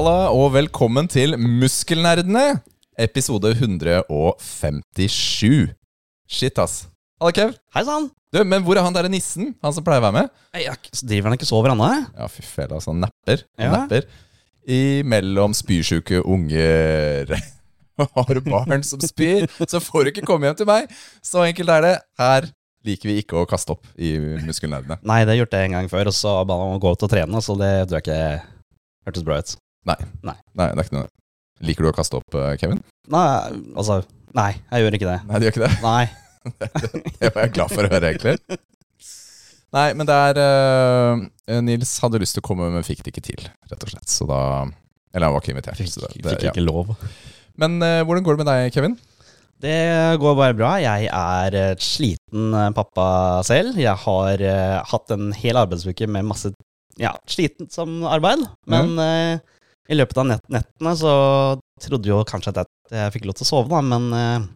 Halla og velkommen til Muskelnerdene, episode 157. Shit, ass. Halla, Kev. Hei sann! Du, men hvor er han der nissen? Han som pleier å være med? Driver han ikke så over ennå? Ja, fy fela, altså. Han napper. Han Ja. napper. Imellom spysjuke unger. Har du barn som spyr, så får du ikke komme hjem til meg. Så enkelt er det. Her liker vi ikke å kaste opp i Muskelnerdene. Nei, det har jeg gjort en gang før, og så ba han om å gå ut og trene, så det tror jeg ikke hørtes bra ut. Nei. Nei. Nei, det er ikke noe Liker du å kaste opp, eh, Kevin? Nei, altså Nei, jeg gjør ikke det. Nei, du gjør ikke det? Nei. Det var jeg glad for å høre, egentlig. Nei, men det er uh, Nils hadde lyst til å komme, men fikk det ikke til, rett og slett. Så da Eller han var ikke invitert. Fikk, så det, fikk det, ja. ikke lov. Men uh, hvordan går det med deg, Kevin? Det går bare bra. Jeg er sliten pappa selv. Jeg har uh, hatt en hel arbeidsuke med masse ja, slitent som arbeid. Men eh, i løpet av nett nettene så trodde jo kanskje at jeg, fikk lov til å sove, da. Men uh,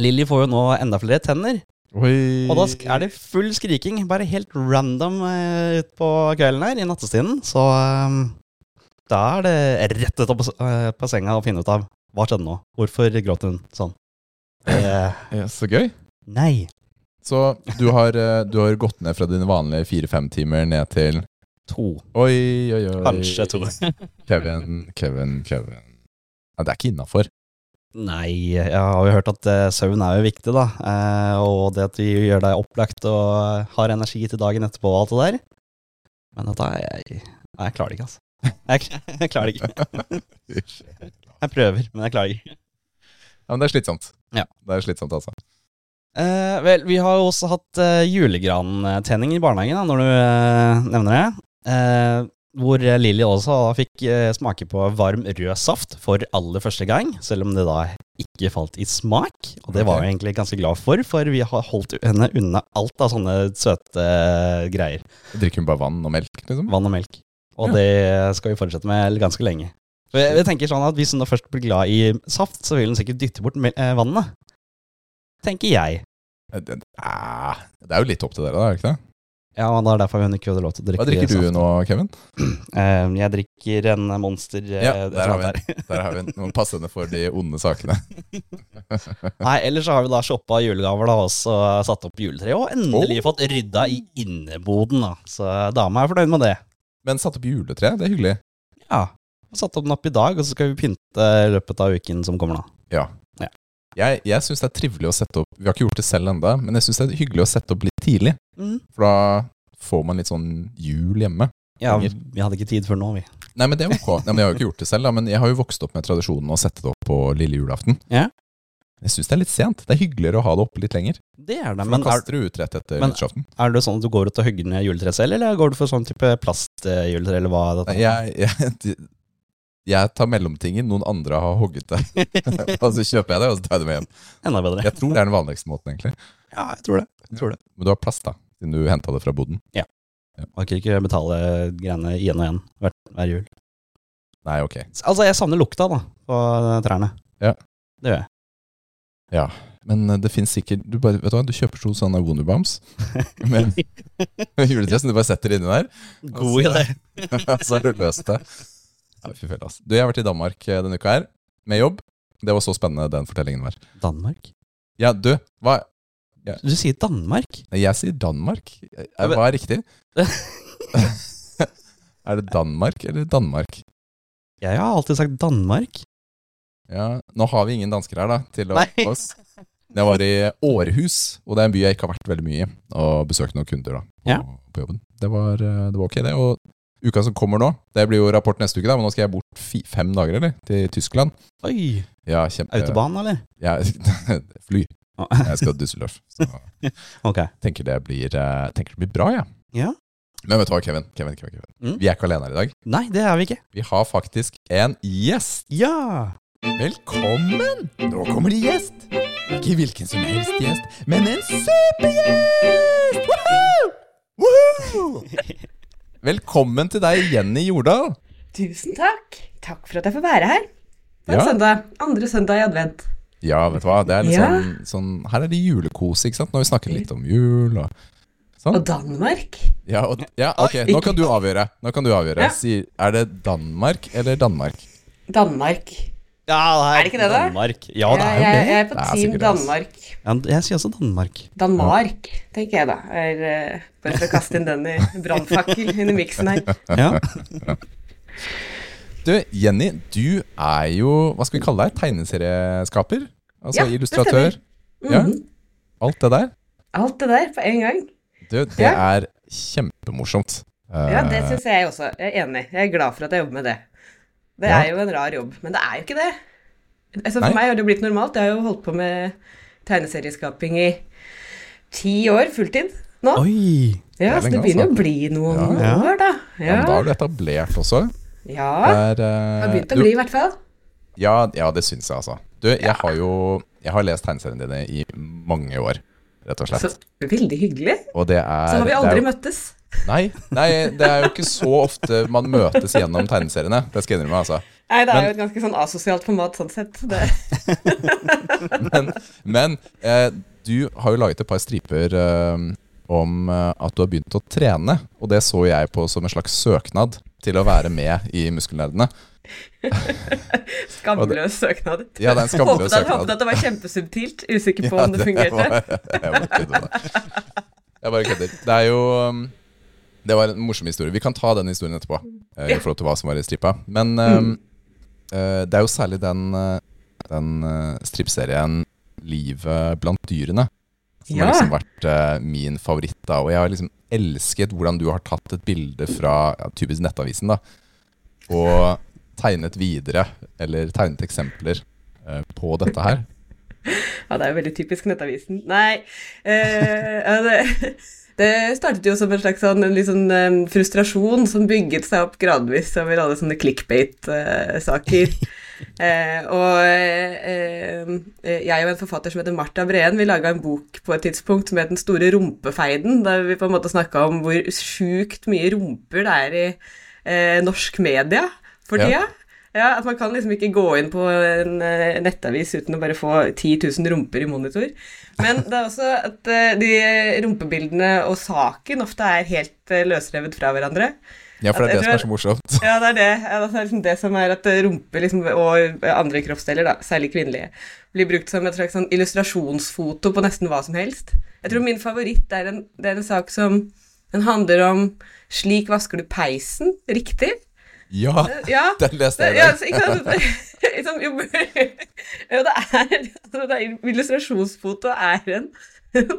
Lilly får jo nå enda flere tenner. Oi. Og da er det full skriking, bare helt random uh, utpå kvelden her, i nattestiden. Så um, da er det rett ut på, eh, senga å finne ut av hva skjedde nå. Hvorfor gråt hun sånn? Uh, Ja, så gøy. nei. Så du har, eh, du har gått ned fra dine vanlige fire-fem timer ned til To. Oi, oi, oi. Kanskje to. Kevin, Kevin, Kevin. Ja, det er ikke innafor. Nei, jeg har jo hørt at eh, søvn er jo viktig, da. Eh, og det at vi gjør deg opplagt og har energi til dagen etterpå og alt det der. Men dette er jeg jeg klarer det ikke, altså. Jeg, jeg klarer det ikke. Jeg prøver, men jeg klarer ikke. Ja, men det er slitsomt. Ja. Det er slitsomt, altså. Eh, vel, vi har jo også hatt eh, julegrantenning i barnehagen, da, når du eh, nevner det. Eh, hvor Lilly også fikk eh, smake på varm rød saft for aller første gang, selv om det da ikke falt i smak. Og det var vi jeg egentlig ganske glad for, for vi har holdt henne unna alt av sånne søte eh, greier. Drikker hun bare vann og melk, liksom? Vann og melk. Og Ja. det skal vi fortsette med ganske lenge. For jeg, jeg tenker sånn at Hvis hun da først blir glad i saft, så vil hun sikkert dytte bort vannet. Tenker jeg. Det, ah, det er jo litt opp til dere, da, er det ikke det? Ja, men det er derfor hun ikke hadde lov til å drikke Hva drikker du nå, Kevin? Eh, jeg drikker en Monster. eh, Ja, der har vi Der har vi noen passende for de onde sakene. Nei, ellers så har vi da shoppa julegaver da, og så satt opp juletre, og endelig Oh. fått rydda i inneboden. da. Så dama er fornøyd med det. Men satt opp juletre, det er hyggelig. Ja. Satt opp den opp i dag, og så skal vi pynte i løpet av uken som kommer da. Ja. Ja. Jeg, jeg syns det er trivelig å sette opp Vi har ikke gjort det selv ennå, men jeg syns det er hyggelig å sette opp tidlig. For da får man litt sånn jul hjemme. Ja, vi hadde ikke tid før nå, vi. Nei, men det er ok. Nei, men jeg har jo ikke gjort det selv, da, men jeg har jo vokst opp med tradisjonen å sette det opp på lille julaften. Ja. Jeg syns det er litt sent. Det er hyggeligere å ha det oppe litt lenger. Det er det. For Men er, kaster du ut rett etter men- nyttårsaften. er det sånn at du går ut og hogger ned juletreet selv, eller går du for sånn type plastjuletre, eller hva? er dette? Jeg, jeg, jeg tar mellomtingen, noen andre har hogget det. og så kjøper jeg det, og så tar jeg det med hjem. Enda bedre. Jeg tror det er den vanligste måten, egentlig. Ja, jeg tror det. Jeg tror det. Men du har plass, da, siden du henta det fra boden. Orker ikke betale greiene igjen og igjen hver, hver jul. Nei, ok. Altså, jeg savner lukta, da, på trærne. Ja. Det gjør jeg. Ja. Men eh, det fins sikkert du, bare, vet du, hva, du kjøper to sånne Wonderbombs med juletre som du bare setter inni der. God idé. så har du løst det. Ja, fy fela, altså. Du, jeg har vært i Danmark eh, denne uka her, med jobb. Det var så spennende, den fortellingen var. Danmark? Ja, du, hva Du sier Danmark? Jeg sier Danmark. Hva er riktig? er det Danmark eller Danmark? Jeg har alltid sagt Danmark. Ja, Nå har vi ingen dansker her, da, til Nei. oss. Jeg var i Århus, og det er en by jeg ikke har vært veldig mye i, og besøkt noen kunder da, på, Ja. på jobben. Det var, eh, det var ok, det. Og uka som kommer nå, det blir jo rapport neste uke, da, men nå skal jeg bort fi, fem dager, eller? Til Tyskland. Oi! Ja, kjempe... Autobahn, eller? Ja, fly. Jeg skal til Düsseldorf. Så ok. tenker det blir, eh, tenker det blir bra, ja. Ja. Men vet du hva, Kevin? Kevin, Kevin, Kevin. Mm. Vi er ikke alene her i dag. Nei, det er vi ikke. Vi har faktisk en gjest. Ja! Velkommen! Nå kommer det gjest. Ikke hvilken som helst gjest, men en supergjest! Woohoo! Woohoo! Velkommen til deg, Jenny Jordal. Tusen takk. Takk for at jeg får være her. Det er Ja. søndag. Andre søndag i advent. Ja, vet du hva, det er litt Ja. sånn, sånn Her er det julekose, ikke sant? Nå har vi snakket litt om jul, og Sånn. Og Danmark? Ja, og, ja, ok, nå kan du avgjøre. Nå kan du avgjøre. Ja. Si, er det Danmark eller Danmark? Danmark. Ja, Er det ikke det, da? Danmark. Ja, det er jo jeg, det. jeg er på Det er team sikkert. Danmark. Ja, jeg sier også Danmark. Danmark, tenker jeg da. Er, uh, bare for å kaste inn den i brannfakkel under miksen her. Ja. Du, Jenny, du er jo, hva skal vi kalle deg, tegneserieskaper? Altså Ja, illustratør? Ja, Mhm. alt det der? Alt det der på en gang. Du, det Ja. er kjempemorsomt. Ja, det Eh, syns jeg også. Jeg er enig. Jeg er glad for at jeg jobber med det. Det Ja. er jo en rar jobb, men det er jo ikke det. Altså, Nei. for meg har det blitt normalt. Jeg har jo holdt på med tegneserieskaping i ti år fulltid nå. Oi. ja, det så det begynner altså. å bli noen Ja. år, da. ja, Ja, men da er du etablert også. Ja. Det er, har eh, begynt å bli, i hvert fall. Ja, ja det syns jeg, altså. Du, jeg har jo jeg har lest tegneseriene dine i mange år, rett og slett. Så veldig hyggelig. Er Så har vi aldri jo- møttes. Nei, nei, det er jo ikke så ofte man møtes gjennom tegneseriene. Det skal jeg innrømme, altså. Nei, det er Men- jo et ganske sånn asosialt format sånn sett. Men, men eh, du har jo laget et par striper eh, om eh, at du har begynt å trene. Og det så jeg på som en slags søknad til å være med i Muskelnerdene. Skamløs søknad. Ja, det er en skamløs håpet, søknad. håpet at det var kjempesubtilt. Usikker på Ja, om det fungerte. var- jeg med. Jeg bare kødder. Det er jo um, Det var en morsom historie. Vi kan ta den historien etterpå. eh, I forhold til hva som var i stripa. Men mm. uh, det er jo særlig den, eh, den uh, strippserien 'Livet blant dyrene' som Ja. har liksom vært uh, min favoritt. da Og jeg har liksom elsket hvordan du har tatt et bilde fra ja, typisk Nettavisen da og tegnet videre, eller tegnet eksempler uh, på dette her. Ja, det er jo veldig typisk Nettavisen. Nei, uh, det, det startet jo som en slags sånn, en sånn frustrasjon som bygget seg opp gradvis over alle sånne clickbait-saker. Eh, og eh, eh, jeg og en forfatter som heter Martha Breen, vi laga en bok på et tidspunkt het Den store rumpefeiden, der vi på en måte snakka om hvor sjukt mye rumper det er i eh, norsk media for Ja. tida. Ja, At man kan liksom ikke gå inn på en eh, nettavis uten å bare få 10 000 rumper i monitor. Men det er også at eh, de rumpebildene og saken ofte er helt løsrevet fra hverandre. Ja, for det er det som er så morsomt. Ja, det er det. Ja, det er liksom det som er at rumpe liksom, og andre kroppsdeler, da, særlig kvinnelige, blir brukt som et slags sånn illustrasjonsfoto på nesten hva som helst. Jeg tror min favoritt er en, det er en sak som den handler om 'Slik vasker du peisen', riktig? Ja, Ja. den leste jeg Ja, dag. så ikke sant? Liksom, jo, jo, det er, altså, det er Illustrasjonsfoto er en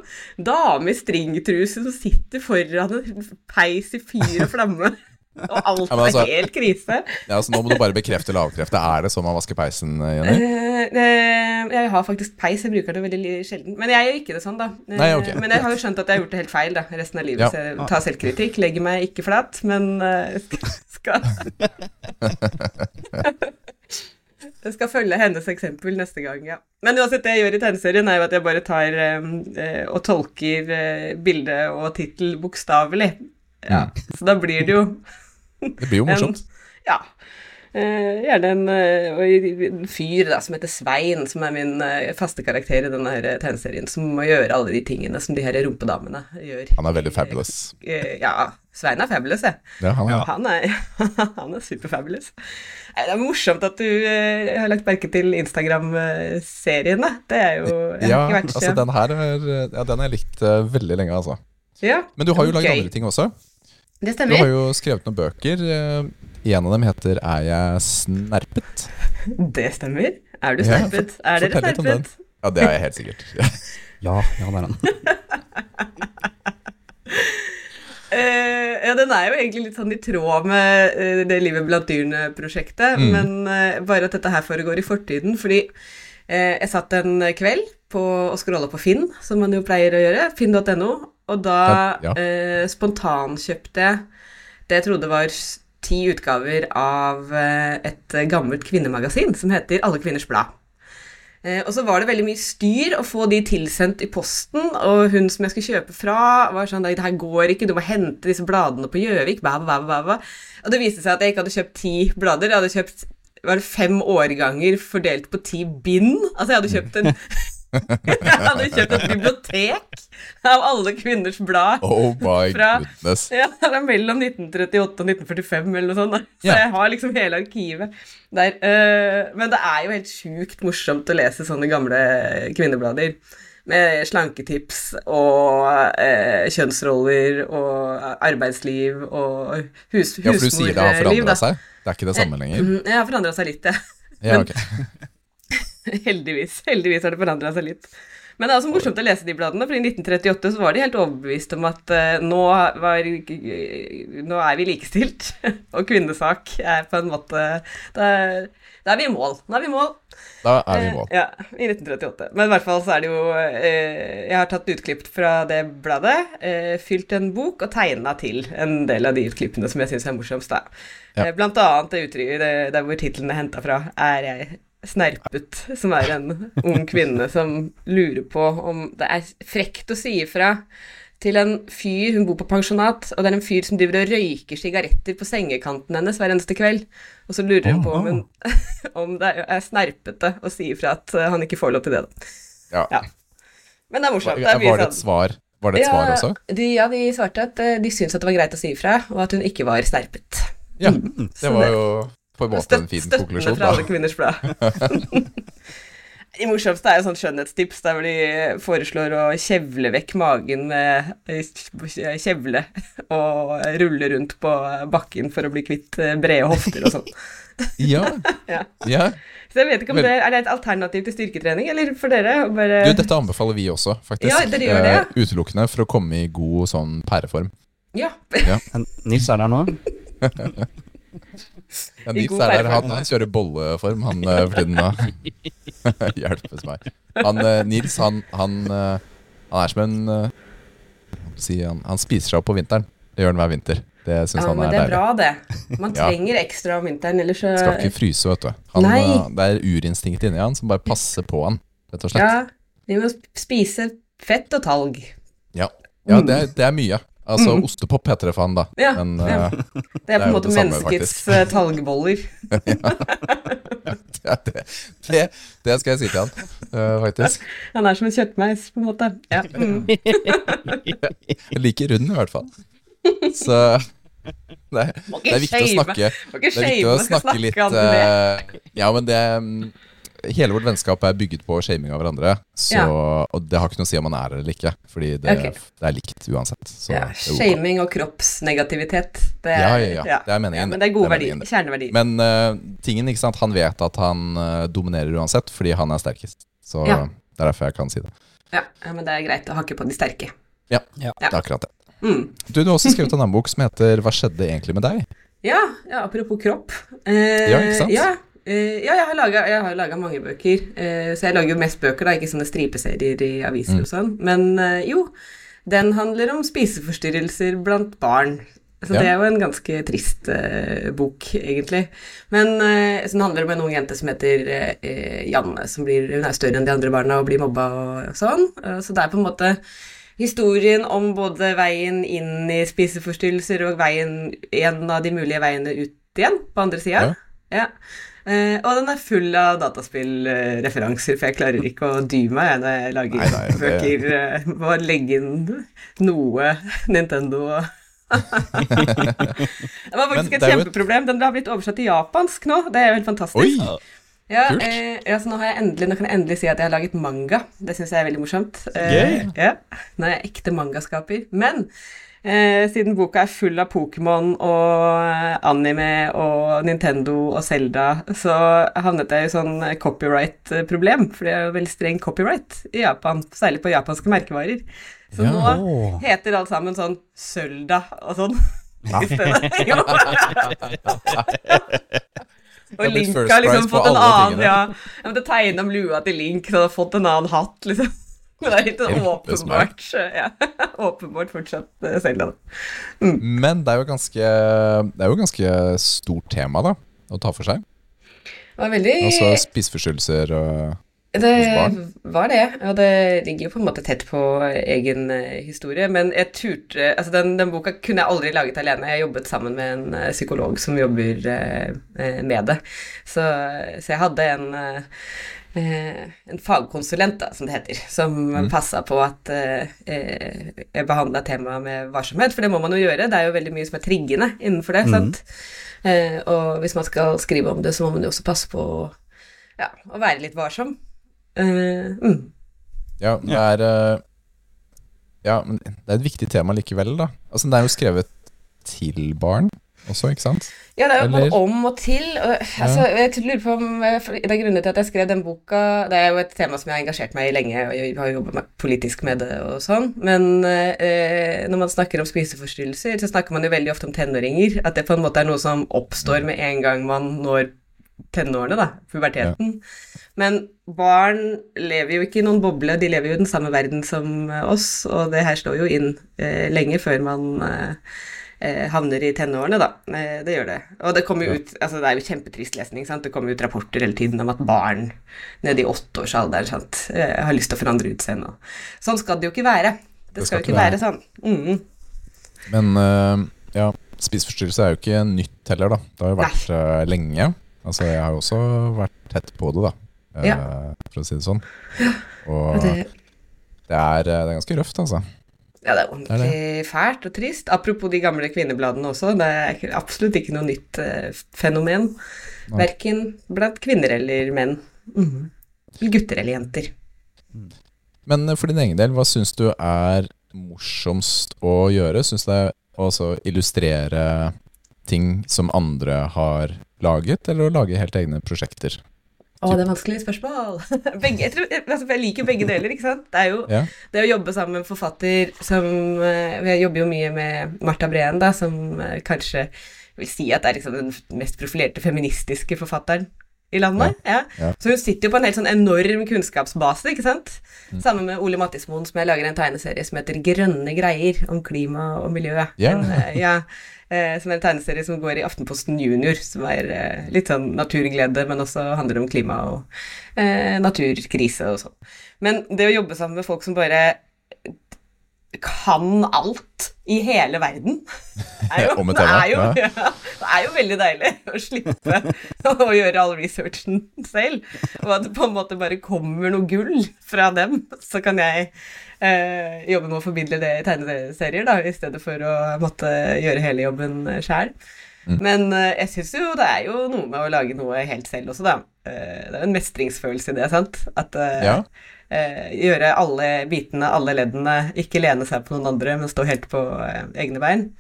dame i stringtruse som sitter foran en peis i fyr og flamme. Og alt Ja, altså- helt krise. Ja, så nå må du bare bekrefte eller avkrefte. Er det sånn man vasker peisen, Jenny? Uh, uh, jeg har faktisk peis, jeg bruker det veldig sjelden. Men jeg gjør ikke det sånn, da. Eh, Nei, okay. Men jeg har jo skjønt at jeg har gjort det helt feil da, resten av livet, Ja. så jeg tar selvkritikk. Legger meg ikke flat, men uh, skal Jeg skal følge hennes eksempel neste gang, ja. Men uansett, det jeg gjør i tegneserien, er jo at jeg bare tar eh, eh, og tolker eh, bilde og tittel bokstavelig. Ja. Så da blir det jo Det blir jo morsomt. ja. Eh, gjerne en, eh, en fyr da, som heter Svein, som er min eh, faste karakter i denne her tegneserien, som må gjøre alle de tingene som de her rumpedamene gjør. Han er veldig fabulous. Eh, ja, Svein er fabulous, jeg. Ja, han er. Han er, han er superfabulous. Det er morsomt at du eh, har lagt merke til Instagram-serien, da. Det er jo Ja, vært altså den her er, ja, den har jeg likt eh, veldig lenge, altså. ja, Men du har jo lagd andre ting også. Det Du har jo skrevet noen bøker. eh, En av dem heter 'Er jeg snerpet'? Det stemmer. Er du Ja, snerpet? er dere den. snerpet? Ja, det er jeg helt sikkert. Ja, ja, det er han. uh, ja, den er jo egentlig litt sånn i tråd med uh, det Livet blant dyrene-prosjektet, Mm. men uh, bare at dette her foregår i fortiden, fordi eh, jeg satt en kveld på å scrolle på Finn, som man jo pleier å gjøre, finn.no, og da Ja, eh, spontankjøpte jeg det jeg trodde var ti utgaver av eh, et gammelt kvinnemagasin som heter Alle kvinners blad. Eh, og så var det veldig mye styr å få de tilsendt i posten, og hun som jeg skulle kjøpe fra, var sånn Det her går ikke, du må hente disse bladene på Gjøvik. Og det viste seg at jeg ikke hadde kjøpt ti blader, jeg hadde kjøpt var det fem årganger fordelt på ti bind. Altså, jeg hadde kjøpt en Jeg hadde kjøpt et bibliotek av alle kvinners blad. Oh my Fra-. Ja, det mellom 1938 og 1945 eller noe sånt. Så Ja. jeg har liksom hele arkivet der. Eh, men det er jo helt sjukt morsomt å lese sånne gamle kvinneblader. Med slanketips og eh, kjønnsroller og arbeidsliv og hus, Ja, for du sier det har husmorliv, forandra seg? Det er ikke det samme lenger? Jeg Det har forandra seg litt, ja. Ja, men- ok. Heldigvis. Heldigvis har det forandra seg litt. Men det er også morsomt å lese de bladene, for i 1938 så var de helt overbevist om at eh, nå, var, nå er vi likestilt, og kvinnesak er på en måte Da da er vi i mål. Nå er vi i mål. Da er vi i mål. Eh, Ja, i 1938. Men i hvert fall så er det jo eh, Jeg har tatt utklipp fra det bladet, eh, fylt en bok og tegna til en del av de utklippene som jeg syns er morsomst, da. Ja. Eh, blant annet det uttrykket der hvor tittelen er henta fra, er jeg snerpet, som er en ung kvinne som lurer på om det er frekt å si ifra til en fyr Hun bor på pensjonat, og det er en fyr som driver og røyker sigaretter på sengekanten hennes hver eneste kveld. Og så lurer hun på om, hun, om det er snerpete å si ifra at eh, han ikke får lov til det. da. Ja. Ja. Men det er morsomt. Var Det er mye det et sånn- svar, var det et svar også? De, ja, de svarte at eh, de syntes at det var greit å si ifra, og at hun ikke var snerpet. Ja, Mm. Det var jo på en måte en fin støttende konklusjon, fra alle kvinners blad. De morsomste er jo sånn skjønnhetstips der hvor de foreslår å kjevle vekk magen med eh, kjevle og rulle rundt på bakken for å bli kvitt eh, brede hofter og sånn. Ja, Ja. ja. Så jeg vet ikke om det er det et alternativ til styrketrening, eller for dere? Bare, Du, dette anbefaler vi også, faktisk. Ja, dere gjør det, ja. Eh, Utelukkende for å komme i god sånn pæreform. Ja. ja. Nils er der nå. Ja, Nils er der, han, han kjører bolleform, han eh, for tiden. Hjelpes meg. Han, eh, Nils, han, han, eh, han er som en si, han, han spiser seg opp på vinteren. Det gjør han hver vinter. Det syns ja, han men er det er deilig. bra, det. Man Ja. trenger ekstra om vinteren, ellers så Skal ikke fryse, vet du. Han, det er urinstinktet inni han som bare passer på han, rett og slett. Ja, vi må spise fett og talg. Ja, ja det, er, det er mye. Altså, Mm. ostepop heter det han, da. Ja, Men ja. eh, Det er Det er på en måte samme, menneskets faktisk. eh, talgboller. ja, det, det, det skal jeg si til han, uh, faktisk. Han er som en kjøttmeis, på en måte. Ja. Mm. Like rund, i hvert fall. Så det, det er viktig å snakke Det er viktig å snakke litt uh, Ja, men det mm, Hele vårt vennskap er bygget på shaming av hverandre. Så, Ja. Og det har ikke noe å si om man er det eller ikke, fordi det, okay. det er likt uansett. Så Ja, shaming og kroppsnegativitet. Det er, Ja, ja, ja. Det er meningen. Ja, men det er gode er verdier. Kjerneverdier. Men uh, tingen, ikke sant, han vet at han uh, dominerer uansett, fordi han er sterkest. Så Ja. det er derfor jeg kan si det. Ja, ja, men det er greit å hakke på de sterke. Ja, Ja. det er akkurat det. Mm. Du, du har også skrevet en annen bok som heter 'Hva skjedde egentlig med deg'? Ja, ja, apropos kropp. Eh, Ja, ikke sant? Ja, eh, ja jeg har jeg har laga mange bøker. Uh, så jeg lager jo mest bøker, da, ikke sånne stripeserier i aviser Mm. og sånn. Men uh, jo, den handler om spiseforstyrrelser blant barn. Så Ja. det er jo en ganske trist bok, egentlig. Men uh, så den handler om en ung jente som heter Janne, som blir, hun er større enn de andre barna og blir mobba og sånn. Eh, så det er på en måte historien om både veien inn i spiseforstyrrelser og veien, en av de mulige veiene ut igjen, på andre sida. Ja. Eh, og den er full av dataspillreferanser, for jeg klarer ikke å dy meg når jeg lager Nei, nei, det- bøker. eh, Må legge inn noe Nintendo og Det var faktisk Men et kjempeproblem. Den har blitt oversatt til japansk nå. Det er jo helt fantastisk. Oi! Ja, eh, ja, så nå, endelig, nå kan jeg endelig si at jeg har laget manga. Det syns jeg er veldig morsomt. Eh, yeah. ja, Nå er jeg ekte mangaskaper. Men eh, siden boka er full av Pokémon og eh, anime og Nintendo og Zelda, så havnet jeg i sånn copyright-problem. For det er jo veldig streng copyright i Japan, særlig på japanske merkevarer. Så Ja. nå heter alt sammen sånn Sølda og sånn. Ja. Og Link har liksom fått en annen ja. Jeg måtte tegne om lua til Link, så hadde har fått en annen hatt, liksom. Det er litt sånn åpenbart ja. Åpenbart fortsatt Selda. Zelda, da. Men det er jo ganske Det er jo ganske stort tema, da, å ta for seg. Det var veldig Altså spiseforstyrrelser og Det var det, og det ligger jo på en måte tett på egen eh, historie. Men jeg turte Altså, den, den boka kunne jeg aldri laget alene. Jeg jobbet sammen med en eh, psykolog som jobber eh, eh, med det. Så, så jeg hadde en, eh, eh, en fagkonsulent, da, som det heter, som mm. passa på at eh, eh jeg behandla temaet med varsomhet, for det må man jo gjøre. Det er jo veldig mye som er triggende innenfor det. Mm. sant? Eh, og hvis man skal skrive om det, så må man jo også passe på ja, å være litt varsom. Eh, mm. Ja, det er eh, Ja, men det er et viktig tema likevel, da. Altså, det er jo skrevet til barn også, ikke sant? Ja, det er jo både om og til. Og, altså, jeg lurer på om eh, Det er grunnen til at jeg skrev den boka Det er jo et tema som jeg har engasjert meg i lenge, og jeg har jobba politisk med det og sånn. Men eh, når man snakker om spiseforstyrrelser, så snakker man jo veldig ofte om tenåringer. At det på en måte er noe som oppstår med en gang man når tenårene, da. Puberteten. Ja. Men barn lever jo ikke i noen boble, de lever jo i den samme verden som oss, og det her slår jo inn eh, lenge før man eh, havner i tenårene, da. Eh, det gjør det. Og det kommer jo ut altså det er jo kjempetrist lesning, sant. Det kommer ut rapporter hele tiden om at barn nede i åtteårsalderen sant, eh, har lyst til å forandre utseende. Sånn skal det jo ikke være. Det, det skal, jo ikke være, være sånn. Mm. Men uh, ja, spiseforstyrrelse er jo ikke nytt heller, da. Det har jo vært uh, lenge. Altså, jeg har jo også vært tett på det, da. Uh, ja. For å si det sånn. Og det, det, er, det er ganske røft, altså. Ja, det er ordentlig det er det. fælt og trist. Apropos de gamle kvinnebladene også, det er absolutt ikke noe nytt uh, fenomen. Nei. Verken blant kvinner eller menn. Mm. Gutter eller jenter. Men eh, for din egen del, hva syns du er morsomst å gjøre? Syns du det er å illustrere ting som andre har laget, eller å lage helt egne prosjekter? Å, det er vanskelig spørsmål. Begge, jeg, tror, altså, jeg, liker begge deler, ikke sant. Det er jo ja. det å jobbe sammen med forfatter som Jeg eh, jobber jo mye med Marta Breen, da, som eh, kanskje vil si at det er liksom den mest profilerte feministiske forfatteren i landet. Ja. Ja. Så hun sitter jo på en helt sånn enorm kunnskapsbase, ikke sant. Mm. Sammen med Ole Mattismoen, som jeg lager en tegneserie som heter Grønne greier, om klima og miljø. Yeah. En, ja, eh, som er en tegneserie som går i Aftenposten Junior, som er eh, litt sånn naturglede, men også handler om klima og eh, naturkrise og sånn. Men det å jobbe sammen med folk som bare kan alt i hele verden. Er jo, det, er jo, ja, det er jo veldig deilig å slippe å gjøre all researchen selv, og at det på en måte bare kommer noe gull fra dem. Så kan jeg eh, jobbe med å formidle det i tegneserier, da, i stedet for å måtte gjøre hele jobben sjæl. Mm. Men eh, jeg syns jo det er jo noe med å lage noe helt selv også, da. Eh, det er jo en mestringsfølelse i det, sant. At eh, ja. eh, gjøre alle bitene, alle leddene, ikke lene seg på noen andre, men stå helt på eh, egne bein.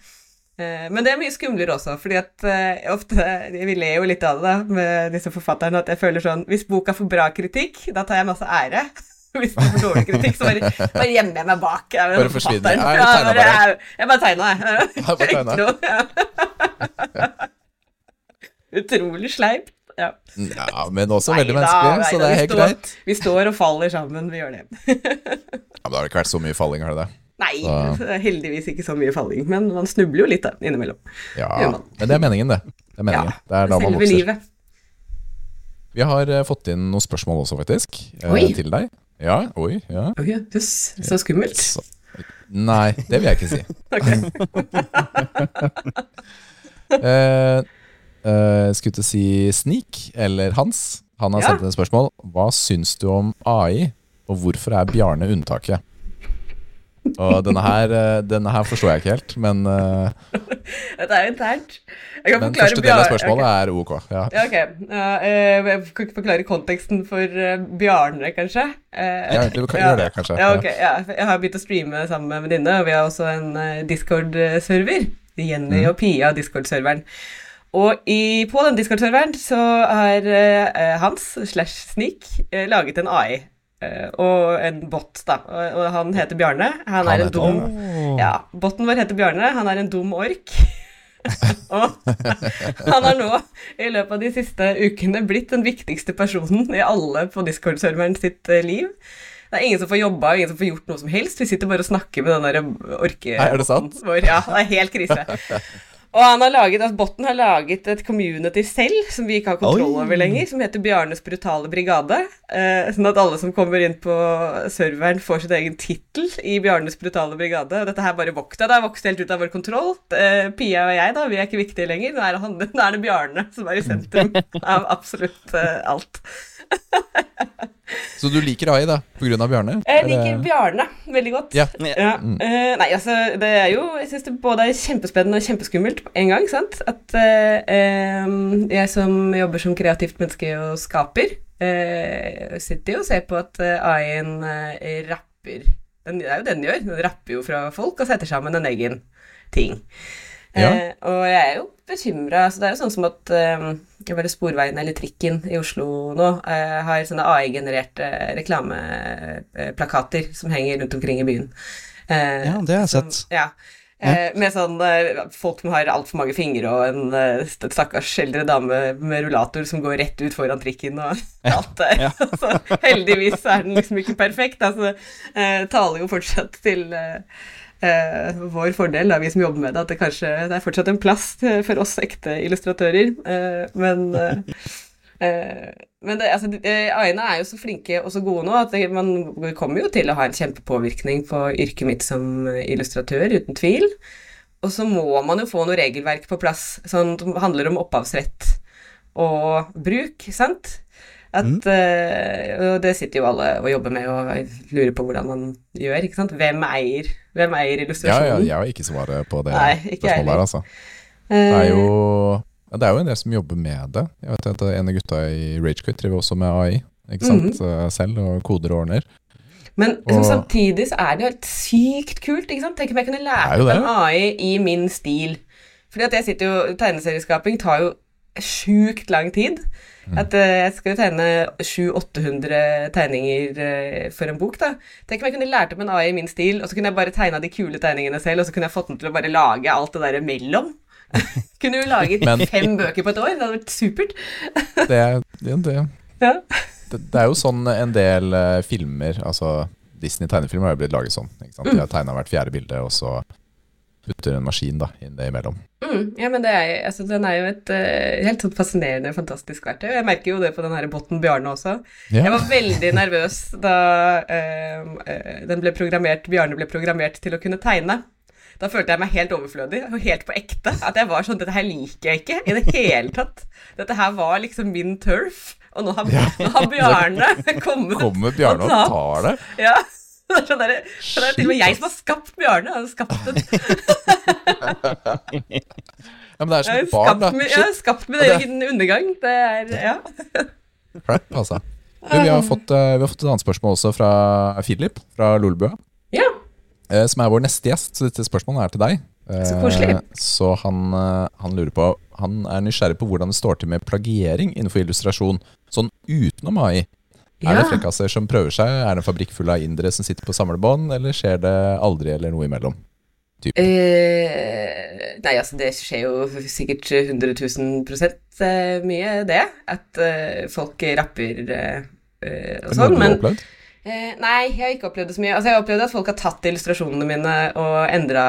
Men det er mye skumlere også, fordi at ofte Vi ler jo litt av det da, med disse forfatterne, at jeg føler sånn Hvis boka får bra kritikk, da tar jeg masse ære. Hvis det får dårlig kritikk, så bare, bare gjemmer jeg meg bak. Jeg bare forsvinner. Jeg, ja, bare, jeg, jeg bare tegna, jeg. jeg bare tegna. Utrolig sleipt. Ja. ja. men også veldig menneskelig, så det er helt greit. Vi står og faller sammen, vi gjør det. ja, Men det har ikke vært så mye falling, har det det? Nei, så. heldigvis ikke så mye falling, men man snubler jo litt da, innimellom. Ja, men det er meningen, det. Det er meningen. Ja, det er da man vokser. Livet. Vi har uh, fått inn noen spørsmål også, faktisk, Oi. til deg. Ja, oi, ja. Ok, jøss, så skummelt. Så, nei, det vil jeg ikke si. uh, uh, skulle til å si Sneak, eller Hans. Han har ja. sendt et spørsmål. Hva syns du om AI, og hvorfor er Bjarne unntaket? Og denne her, eh, denne her, forstår jeg ikke helt, men uh, Dette er jo internt. Men første del av spørsmålet okay. er ok. Ja, ja ok. Uh, jeg kan ikke forklare konteksten for uh, Bjarne, kanskje? ja, du kan gjøre det, kanskje. Ja, ok. Ja. Jeg har begynt å streame sammen med en venninne, og vi har også en Discord-server. Jenny mm. og Pia, Discord-serveren. Og i, på den Discord-serveren så har Hans slash Sneak laget en AI og en bot, da. Og, han heter Bjarne. Han, han er en dum oh. Ja, botten vår heter Bjarne. Han er en dum ork. og han har nå, i løpet av de siste ukene, blitt den viktigste personen i alle på Discord-serveren sitt eh, liv. Det er ingen som får jobba, ingen som får gjort noe som helst. Vi sitter bare og snakker med den der orke... Nei, er det sant? Vår. Ja, det er helt krise. Og han har laget, altså Botten har laget et community selv, som vi ikke har kontroll over lenger, som heter Bjarnes brutale brigade. Eh, sånn at alle som kommer inn på serveren, får sin egen tittel i Bjarnes brutale brigade. Og dette her bare vokste. Det har vokst helt ut av vår kontroll. Eh, Pia og jeg, da, vi er ikke viktige lenger. Nå er det, han, nå er det Bjarne som er i sentrum av absolutt eh, alt. Så du liker AI, da, av Bjarne? Jeg Er det- liker Bjarne veldig godt. Ja. Ja. Mm. eh, nei, altså, det er jo Jeg syns det både er kjempespennende og kjempeskummelt på en gang, sant. At uh, jeg som jobber som kreativt menneske og skaper, uh, sitter jo og ser på at AI-en rapper den, Det er jo det den gjør. Den rapper jo fra folk og setter sammen en egen ting. Ja. Eh, og jeg er jo bekymra. Altså det er jo sånn som at eh, det Sporveien eller Trikken i Oslo nå eh, har sånne AI-genererte reklameplakater som henger rundt omkring i byen. Eh, Ja, det har jeg som- sett. Ja. Eh, med sånn eh, folk som har altfor mange fingre, og en eh, stakkars eldre dame med rullator som går rett ut foran trikken og alt det. ja. så heldigvis er den liksom ikke perfekt. Altså, eh, taler jo fortsatt til eh, vår fordel, da, vi som jobber med det, at det kanskje det er fortsatt en plass for oss ekte illustratører. Eh, men eh, eh, men det, altså, eh, er jo så flinke og så gode nå at det, man kommer jo til å ha en kjempepåvirkning på yrket mitt som illustratør, uten tvil. Og så må man jo få noe regelverk på plass sånn, som handler om opphavsrett og bruk, sant? At, Mm. uh, og det sitter jo alle og jobber med og lurer på hvordan man gjør, ikke sant? Hvem eier, hvem eier Ja, ja, jeg har ikke svaret på det Nei, spørsmålet der, altså. Det Eh, er jo det er jo en del som jobber med det. Jeg vet at En av gutta i Ragequit driver også med AI ikke sant? Eh, selv, og koder og ordner. Men liksom, samtidig så er det jo helt sykt kult. ikke sant? Tenk om jeg kunne lære en AI i min stil. Fordi at jeg sitter jo Tegneserieskaping tar jo sjukt lang tid. Mm. At eh, jeg skal tegne 700-800 tegninger eh, for en bok, da. Tenk om jeg kunne lært opp en AI i min stil, og så kunne jeg bare tegna de kule tegningene selv, og så kunne jeg fått den til å bare lage alt det der imellom. kunne jo laget Men- fem bøker på et år. Det hadde vært supert. Det, er- det, det, Ja. det, det er jo sånn en del eh, filmer Altså Disney-tegnefilmer har jo blitt laget sånn. Ikke sant? De har tegna hvert fjerde bilde, og så putter en maskin da inn det imellom. Mm, ja, men det er, altså, den er jo et uh, helt sånn fascinerende, fantastisk verktøy. Jeg merker jo det på den her botten Bjarne også. Ja. Jeg var veldig nervøs da uh, den ble programmert, Bjarne ble programmert til å kunne tegne. Da følte jeg meg helt overflødig og helt på ekte. At jeg var sånn Dette her liker jeg ikke i det hele tatt. Dette her var liksom min turf. Og nå har, nå har Bjarne kommet Kommer Bjarne og tar det? Ja. Det er, sånn der, det er til og med jeg som har skapt Bjarne. Jeg har skapt den. Ja, men det er som et barn, da. min- jeg har skapt min egen undergang. Det er Ja. Crap, altså. Du, vi, har fått, eh, vi har fått et annet spørsmål også fra Filip fra Lolbua, ja. eh, som er vår neste gjest. Så dette spørsmålet er til deg. Eh, Så koselig. Så han, eh, han lurer på Han er nysgjerrig på hvordan det står til med plagiering innenfor illustrasjon, sånn utenom AI. Er det frekkaser som prøver seg? Er det en fabrikk full av indere som sitter på samlebånd, eller skjer det aldri, eller noe imellom? Eh, nei, altså, det skjer jo sikkert 100 000 prosent eh, mye, det. At eh, folk rapper eh, eh, og sånn. Men eh, nei, jeg har ikke opplevd det så mye. Altså, jeg har opplevd at folk har tatt illustrasjonene mine og endra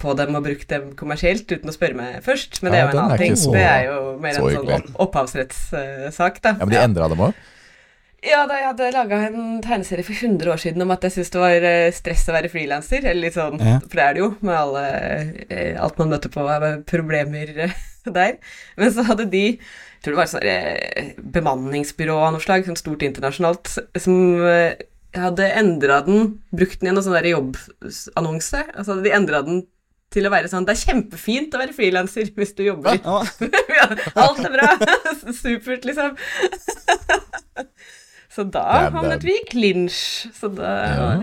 på dem og brukt dem kommersielt uten å spørre meg først. Men det Ja, er jo en annen ting. så- det er jo mer en sånn opphavsrettssak, da. Ja, men de endra dem òg? Ja, da jeg hadde laga en tegneserie for 100 år siden om at jeg syntes det var eh, stress å være frilanser. Eller litt sånn, Ja. for det er det jo, med alle, eh, alt man møter på av problemer eh, der. Men så hadde de jeg tror det var et sånt bemanningsbyrå av noe slag, sånn stort internasjonalt, som hadde endra den, brukt den i en sånn der jobbannonse. Altså hadde de endra den til å være sånn Det er kjempefint å være frilanser hvis du jobber alt er bra. Supert, liksom. Så da Damn, havnet vi i clinch. Så da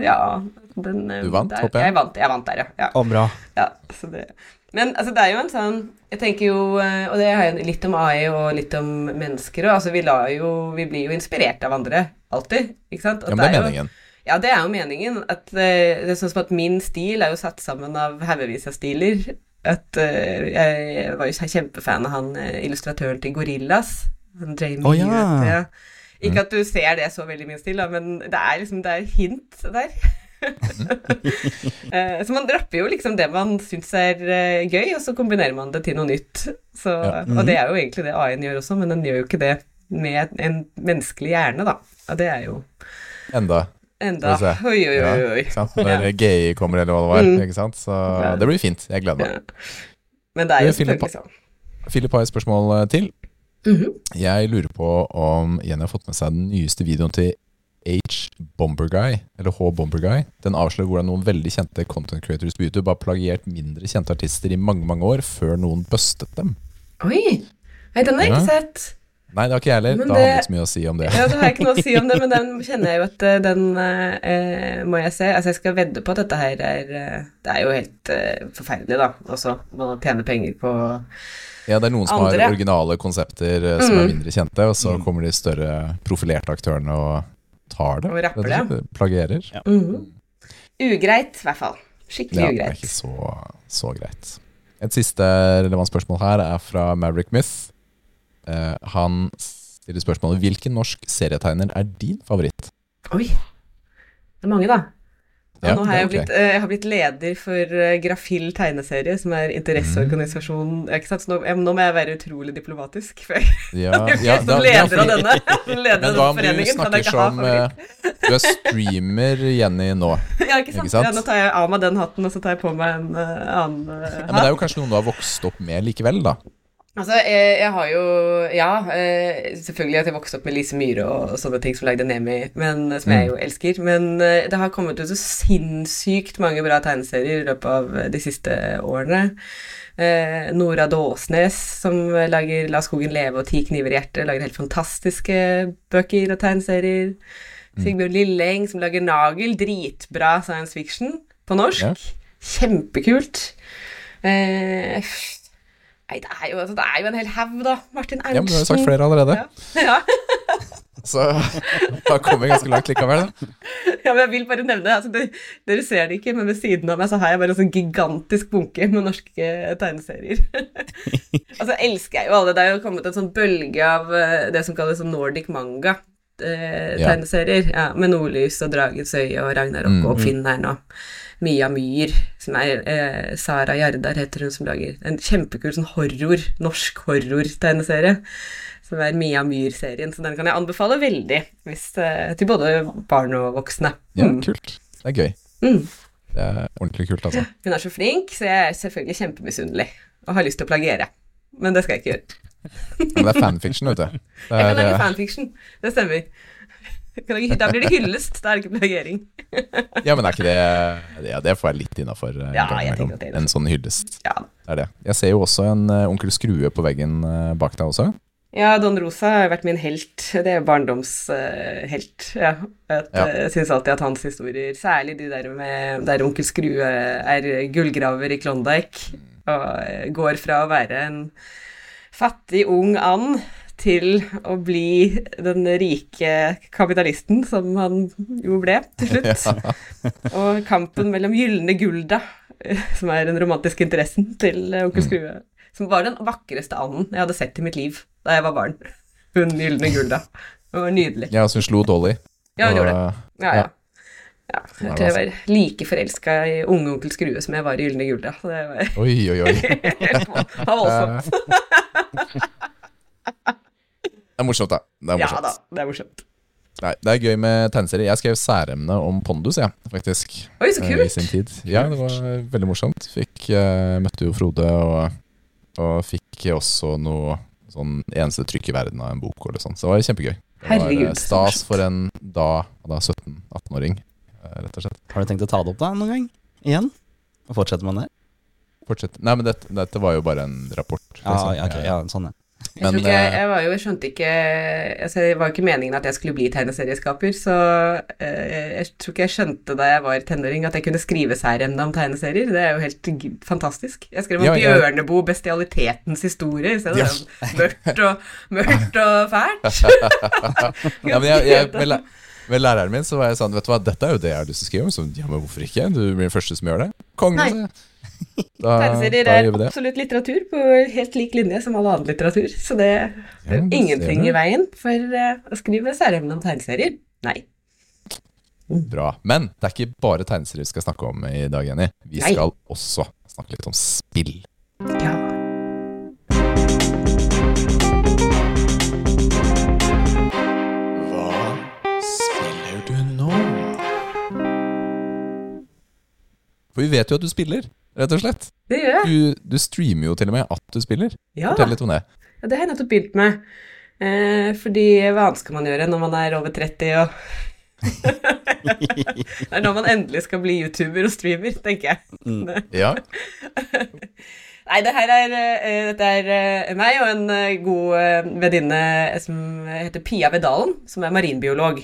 Ja. Ja. den, eh, Du vant, der, håper jeg. Jeg vant, jeg vant der, ja. ja. Å, bra. ja så det. Men altså, det er jo en sånn Jeg tenker jo eh, Og det er jo litt om AI og litt om mennesker og altså, vi, jo, vi blir jo inspirert av andre. Alltid. Ikke sant? Og Ja, men det er jo- meningen. ja, det er jo meningen. At, eh, det er sånn som at min stil er jo satt sammen av haugevis av stiler. At jeg var jo kjempefan av han illustratøren til Gorillas. Han Jamie oh, ja. Ute. Ikke at du ser det så veldig mye da, men det er liksom det er hint der. Eh, så man dropper jo liksom det man syns er eh, gøy, og så kombinerer man det til noe nytt. Så, Ja. Og det er jo egentlig det AI-en gjør også, men den gjør jo ikke det med en menneskelig hjerne, da. Og det er jo Enda. enda. Oi, oi, Ja, oi. oi. sant? Når GI kommer, eller hva det var. Mm. Ikke sant? Så det blir fint. Jeg gleder meg. Ja. Men det er jo selvfølgelig sånn. Philip har et spørsmål eh, Mhm. Jeg lurer på om Jenny har fått med seg den nyeste videoen til H. Bomber Guy, eller H. Bomber Guy. Den avslører hvordan noen veldig kjente content creators på YouTube har plagiert mindre kjente artister i mange mange år, før noen bustet dem. Oi! Nei, den har jeg ikke sett. Nei, det har ikke jeg heller. Da har jeg ikke så mye å si om det. Ja, det har jeg ikke noe å si om det, men den kjenner jeg jo at eh, den eh, må jeg se. Altså, jeg skal vedde på at dette her er eh, Det er jo helt eh, forferdelig, da. Også man tjener penger på Ja, det er noen som har originale konsepter eh, som Mm. er mindre kjente, og så Mm. kommer de større profilerte aktørene og tar det. Og rapper rett og slett. Plagierer. Mhm. Ugreit, i hvert fall. Skikkelig Ja, det er ugreit. ikke så, så greit. Et siste relevant spørsmål her er fra Maverick Myth. Eh, han stiller spørsmålet Hvilken norsk serietegner er din favoritt? Oi. Det er mange, da. Og Ja, nå har jeg, blitt, eh, jeg har blitt leder for eh, Grafill tegneserie, som er interesseorganisasjonen ikke sant? Så nå, jeg, nå må jeg være utrolig diplomatisk. For jeg Ja, jeg ja, som leder av denne, leder Men hva om du snakker som eh, Du er streamer, Jenny, nå. Ja, ikke sant? ikke sant? Ja, nå tar jeg av meg den hatten, og så tar jeg på meg en uh, annen eh, Ja, men det er jo kanskje noen du har vokst opp med likevel, da. Altså, jeg, jeg har jo Ja, eh, selvfølgelig at jeg vokste opp med Lise Myhre og, sånne ting som lagde Nemi, men, som jeg jo elsker. Men eh, det har kommet ut så sinnssykt mange bra tegneserier i løpet av eh, de siste årene. Eh, Nora Dåsnes, som lager La skogen leve og Ti kniver i hjertet, lager helt fantastiske bøker og tegneserier. Sigbjørn Lilleng, som lager Nagel, dritbra science fiction på norsk. Ja. Kjempekult. Eh, Nei, det er jo, altså, det er jo en hel haug, da. Martin Ernstsen. Ja, men Du har jo sagt flere allerede, Ja. så da kommer vi ganske langt likevel. Da. ja, men jeg vil bare nevne altså, det, Dere ser det ikke, men ved siden av meg så har jeg bare en sånn gigantisk bunke med norske tegneserier. altså, elsker jeg jo alle. Det er jo kommet en sånn bølge av eh, det som kalles sånn Nordic manga. Eh, Ja. ja, med Nordlys og Dragens øye og Ragnarok Mm, og Oppfinneren og Mia Myhr, som er eh, Sara Jardar heter hun som lager en kjempekul sånn horror, norsk horror-tegneserie. Som er Mia Myhr-serien, så den kan jeg anbefale veldig hvis, eh, til både barn og voksne. Ja, Mm. kult. Det er gøy. Mm. Det er ordentlig kult, altså. Hun er så flink, så jeg er selvfølgelig kjempemisunnelig og har lyst til å plagiere. Men det skal jeg ikke gjøre. Men det er fanfiction, vet du. Det Jeg kan er, lage eh, fanfiction. Det stemmer. Da blir det hyllest, da er det ikke plagiering. ja, men er ikke det Ja, det får jeg litt innafor. Ja, det er En sånn hyllest. Ja, Det er det. Jeg ser jo også en eh, Onkel Skrue på veggen eh, bak deg også. ja Don Rosa har vært min helt. Det er barndomshelt. ja. Jeg Ja. eh, syns alltid at hans historier, særlig de der med der onkel Skrue er gullgraver i Klondyke, og eh, går fra å være en fattig, ung and til å bli den rike kapitalisten som han jo ble til slutt. Og kampen mellom gylne Gulda, som er den romantiske interessen til onkel Skrue, som var den vakreste anden jeg hadde sett i mitt liv da jeg var barn. Hun gylne Gulda. Det var nydelig. Ja, så hun slo Dolly. Ja, hun Og, gjorde det. Ja, ja. ja. Jeg tror jeg var like forelska i unge onkel Skrue som jeg var i Gylne Gulda. Så det var Oi, oi, oi. helt voldsomt. Det er morsomt, da. Det er Ja da, det er morsomt. Nei, det er gøy med tegneserier. Jeg skrev særemne om Pondus, jeg, faktisk. Oi, så kult. I sin tid. Ja, det var veldig morsomt. Fikk, uh, møtte jo Frode, og, og fikk også noe sånn eneste trykk i verden av en bok, eller sånn. Så det var kjempegøy. Det var Herregud, eh, stas for en da, da 17-18-åring, eh, rett og slett. Har du tenkt å ta det opp da noen gang? Igjen? Og fortsette med det? Fortsett. Nei, men dette, dette var jo bare en rapport. Liksom. ja, okay, ja, sånn ja. Jeg, tror Men, ikke, eh, jeg, var jo, jeg skjønte ikke altså, Det var jo ikke meningen at jeg skulle bli tegneserieskaper, så eh, jeg tror ikke jeg skjønte da jeg var tenåring at jeg kunne skrive særemne om tegneserier. Det er jo helt g- fantastisk. Jeg skrev om Ja, Bjørneboe, bestialitetens historie, i stedet yes. for mørkt og, mørkt og fælt. Ja, men jeg, jeg, med, med læreren min så var jeg sånn Vet du hva, dette er jo det jeg har lyst til å skrive om. Så ja, men hvorfor ikke? Du blir den første som gjør det. Kongen, Nei. Da, Tegneserier da er gjør vi det. absolutt litteratur på helt lik linje som all annen litteratur, så det er Ja, det ingenting i veien for uh, å skrive særemne om tegneserier. Nei. Bra. Men det er ikke bare tegneserier vi skal snakke om i dag, Jenny. Vi Nei. skal også snakke litt om spill. Ja. Hva spiller du nå? For vi vet jo at du spiller, rett og slett. Det gjør jeg. Du, du streamer jo til og med at du spiller. Ja. Fortell litt om det. Ja, det har jeg nettopp begynt med. Eh, fordi hva annet skal man gjøre når man er over 30 og Det er når man endelig skal bli YouTuber og streamer, tenker jeg. Ja. Nei, det her er, eh, dette er eh, meg og en eh, god venninne som heter Pia Vedalen, som er marinbiolog.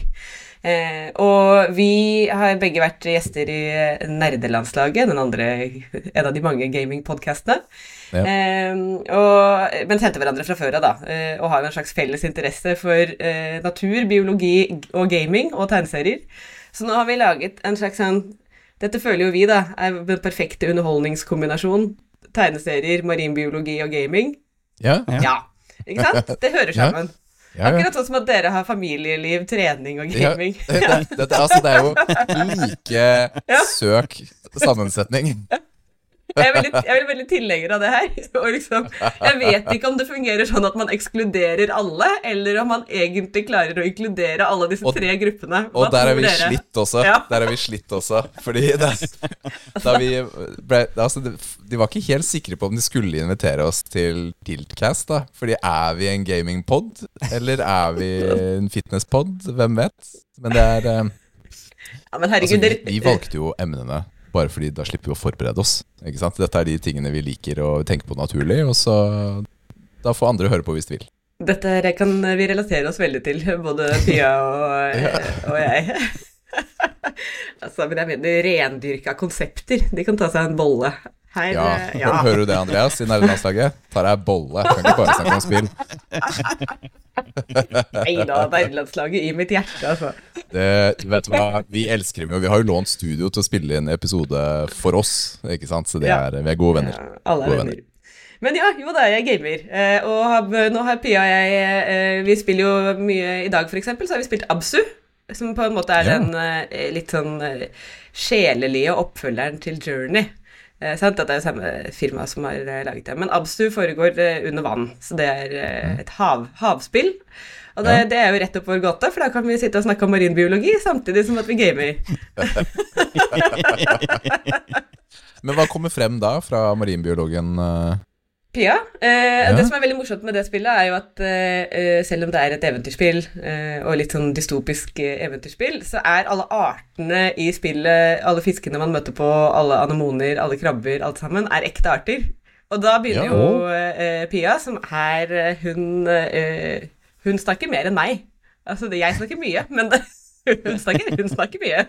Eh, og vi har begge vært gjester i eh, Nerdelandslaget, den andre, en av de mange gamingpodkastene. Ja. Eh, og, men kjente hverandre fra før av, da. Eh, og har jo en slags felles interesse for eh, natur, biologi og gaming og tegneserier. Så nå har vi laget en slags sånn Dette føler jo vi, da, er den perfekte underholdningskombinasjon. Tegneserier, marinbiologi og gaming. Ja. Ja. Ja. Ikke sant? Det hører sammen. ja, ja. Akkurat sånn som at dere har familieliv, trening og Ja, gaming. det, det, det, altså, det er jo like Ja. søk sammensetning. Jeg er veldig, jeg er veldig tilhenger av det her. Og liksom, jeg vet ikke om det fungerer sånn at man ekskluderer alle, eller om man egentlig klarer å inkludere alle disse Og- tre gruppene. Og der er vi dere? slitt også. Ja. Der er vi slitt også. Fordi det, da vi ble, altså De var ikke helt sikre på om de skulle invitere oss til Tiltcast. da Fordi er vi en gamingpod, eller er vi en fitnesspod? Hvem vet? Men det er eh, Ja, men altså, vi, vi valgte jo emnene bare fordi da slipper vi å forberede oss. Ikke sant? Dette er de tingene vi liker å tenke på naturlig, og så da får andre høre på hvis de vil. Dette her kan vi relatere oss veldig til, både Pia og, og jeg. altså, men jeg mener rendyrka konsepter. De kan ta seg en bolle. Her, Ja, eh, ja. Hører du det, Andreas, i nerdelandslaget? Tar jeg bolle. Kan ikke bare snakke om spill. Nei da, nederlandslaget i mitt hjerte, altså. Det, vet du hva, Vi elsker dem jo. Vi har jo lånt studio til å spille inn episode for oss. Ikke sant? Så det er, vi er gode venner. Ja, alle er Gode venner. Men ja, jo da, jeg gamer. Eh, og har, nå har Pia og jeg eh, Vi spiller jo mye i dag, eksempel, så har vi spilt Absu. Som på en måte er Ja. den litt sånn sjelelige oppfølgeren til Journey. Eh, sant? At det er samme firma som har eh, laget det. Men Abstu foregår eh, under vann, så det er et hav, havspill. Og det, Ja. det er jo rett opp vår gåte, for da kan vi sitte og snakke om marinbiologi samtidig som at vi gamer. Men hva kommer frem da fra marinbiologen? Pia. Eh, Ja. Det som er veldig morsomt med det spillet, er jo at eh, eh, selv om det er et eventyrspill, eh, og litt sånn dystopisk eh, eventyrspill, så er alle artene i spillet, alle fiskene man møter på, alle anemoner, alle krabber, alt sammen, er ekte arter. Og da begynner Ja. jo eh, Pia, som er Hun Hun snakker mer enn meg. Altså, jeg snakker mye, men hun snakker, hun snakker mye.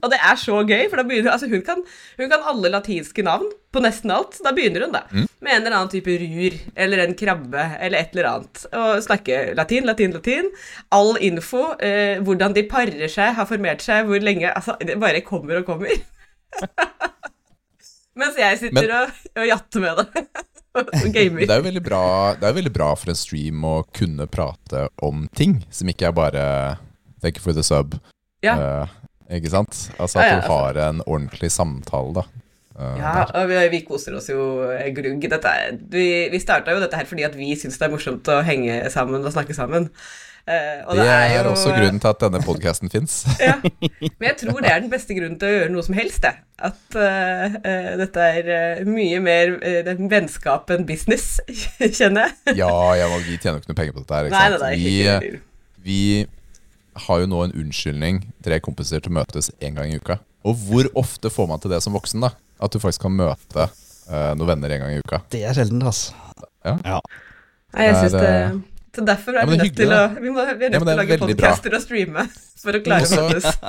Og det er så gøy, for da begynner altså hun, kan, hun kan alle latinske navn på nesten alt. Da begynner hun, da. Med en eller annen type rur eller en krabbe eller et eller annet. Og snakke latin, latin, latin. All info. Eh, hvordan de parer seg, har formert seg, hvor lenge Altså, det bare kommer og kommer. Mens jeg sitter Men- og, og jatter med det. gamer. Det er jo veldig bra, det er veldig bra for en stream å kunne prate om ting som ikke er bare Thank you for the sub. Ja. Uh, ikke sant? Altså Ja, at ja, du har en ordentlig samtale, da. Uh, Ja, og vi, vi koser oss jo eh, glugg. Dette, vi vi starta jo dette her fordi at vi syns det er morsomt å henge sammen og snakke sammen. Uh, og Det er, jo- også grunnen til at denne podkasten fins. Ja. Men jeg tror det er den beste grunnen til å gjøre noe som helst, det. At uh, uh, dette er mye mer vennskap enn business, kjenner jeg. Ja, ja, vi tjener jo ikke noe penger på dette her. Ikke sant? nei, det er ikke vi har jo nå en unnskyldning, tre kompiser, til å møtes én gang i uka. Og hvor ofte får man til det som voksen? da? At du faktisk kan møte uh, noen venner en gang i uka. Det er sjelden, altså. Ja. Ja. Nei, jeg syns det Så derfor er ja, vi nødt til å Vi, må, vi er nødt ja, til å lage podcaster bra. og streame for å klare å møtes.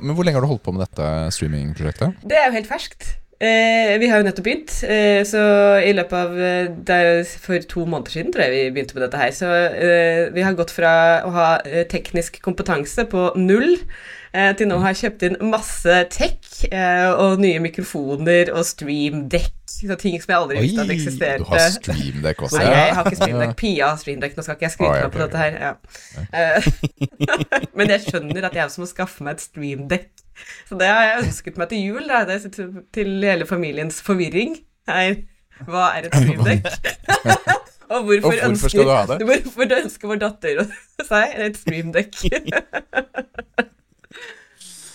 Men hvor lenge har du holdt på med dette streamingprosjektet? Det er jo helt ferskt. Eh, vi har jo nettopp begynt, eh, så i løpet av eh, Det er jo for to måneder siden tror jeg vi begynte med dette her. Så eh, vi har gått fra å ha eh, teknisk kompetanse på null eh, til nå å ha kjøpt inn masse tech eh, og nye mikrofoner og streamdekk Så ting som jeg aldri visste at eksisterte. Du har streamdeck også. Nei, jeg har ikke streamdeck. Pia har streamdeck. Nå skal ikke jeg skryte meg på dette her. Ja. Men jeg skjønner at jeg også må skaffe meg et streamdeck. Så det har jeg ønsket meg til jul. Da. Det er til, til hele familiens forvirring. Her. Hva er et streamdekk? Og hvorfor, Og hvorfor ønsker, skal du ha det? Hvorfor ønsker vår datter seg et streamdekk?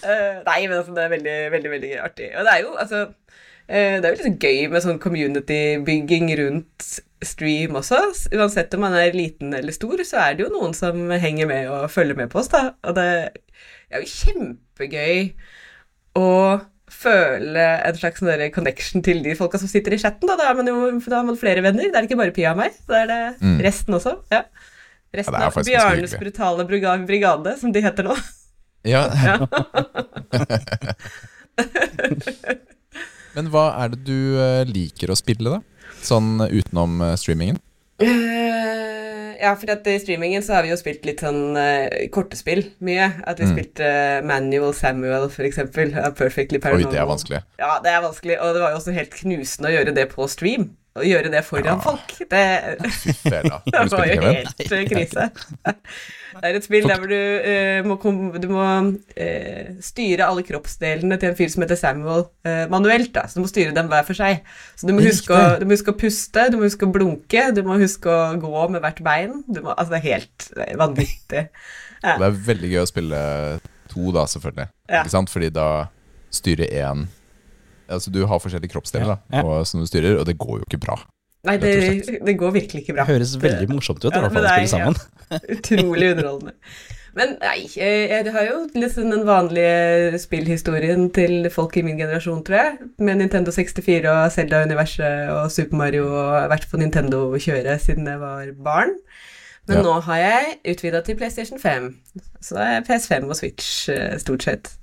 Eh, nei, men altså, det er veldig, veldig, veldig artig. Og det er jo, altså eh, Det er jo litt gøy med sånn community-bygging rundt stream også. Uansett om man er liten eller stor, så er det jo noen som henger med og følger med på oss, da. Og det er jo kjempegøy å føle en slags sånn connection til de folka som sitter i chatten. Da, da, er man jo, da har man flere venner. Det er ikke bare Pia og meg, da er det Mm. resten også. Ja. Resten Ja, er av Bjarnes hyggelig. brutale brigade, som de heter nå. Ja. Ja. Men hva er det du eh, liker å spille, da? Sånn utenom eh, streamingen? Eh, ja, for i streamingen så har vi jo spilt litt sånn eh, kortespill mye. At vi Mm. spilte uh, Manual Samuel, for eksempel. Perfectly Paranormal. Oi, det er vanskelig. Ja, det er vanskelig, og det var jo også helt knusende å gjøre det på stream. Å gjøre det foran Ja. folk. Det, det var jo helt eh, krise. Det er et spill der hvor du uh, må, du må uh, styre alle kroppsdelene til en fyr som heter Samuel, uh, manuelt. da, Så du må styre dem hver for seg. Så du må, huske å, du må huske å puste, du må huske å blunke, du må huske å gå med hvert bein. Du må, altså, det er helt vanvittig. Ja. Det er veldig gøy å spille to, da, selvfølgelig. Ja. Ikke sant? Fordi da styrer én Altså, du har forskjellige kroppsdeler da, Ja. og, som du styrer, og det går jo ikke bra. Nei, det, det går virkelig ikke bra. Det Høres veldig morsomt ut i Ja, hvert fall å spille sammen. Utrolig underholdende. Men nei, eh, jeg har jo liksom den vanlige spillhistorien til folk i min generasjon, tror jeg. Med Nintendo 64 og Zelda-universet og Super Mario og vært på Nintendo-kjøret siden jeg var barn. Men Ja. nå har jeg utvida til PlayStation 5. Så da er PS5 og Switch, eh, stort sett.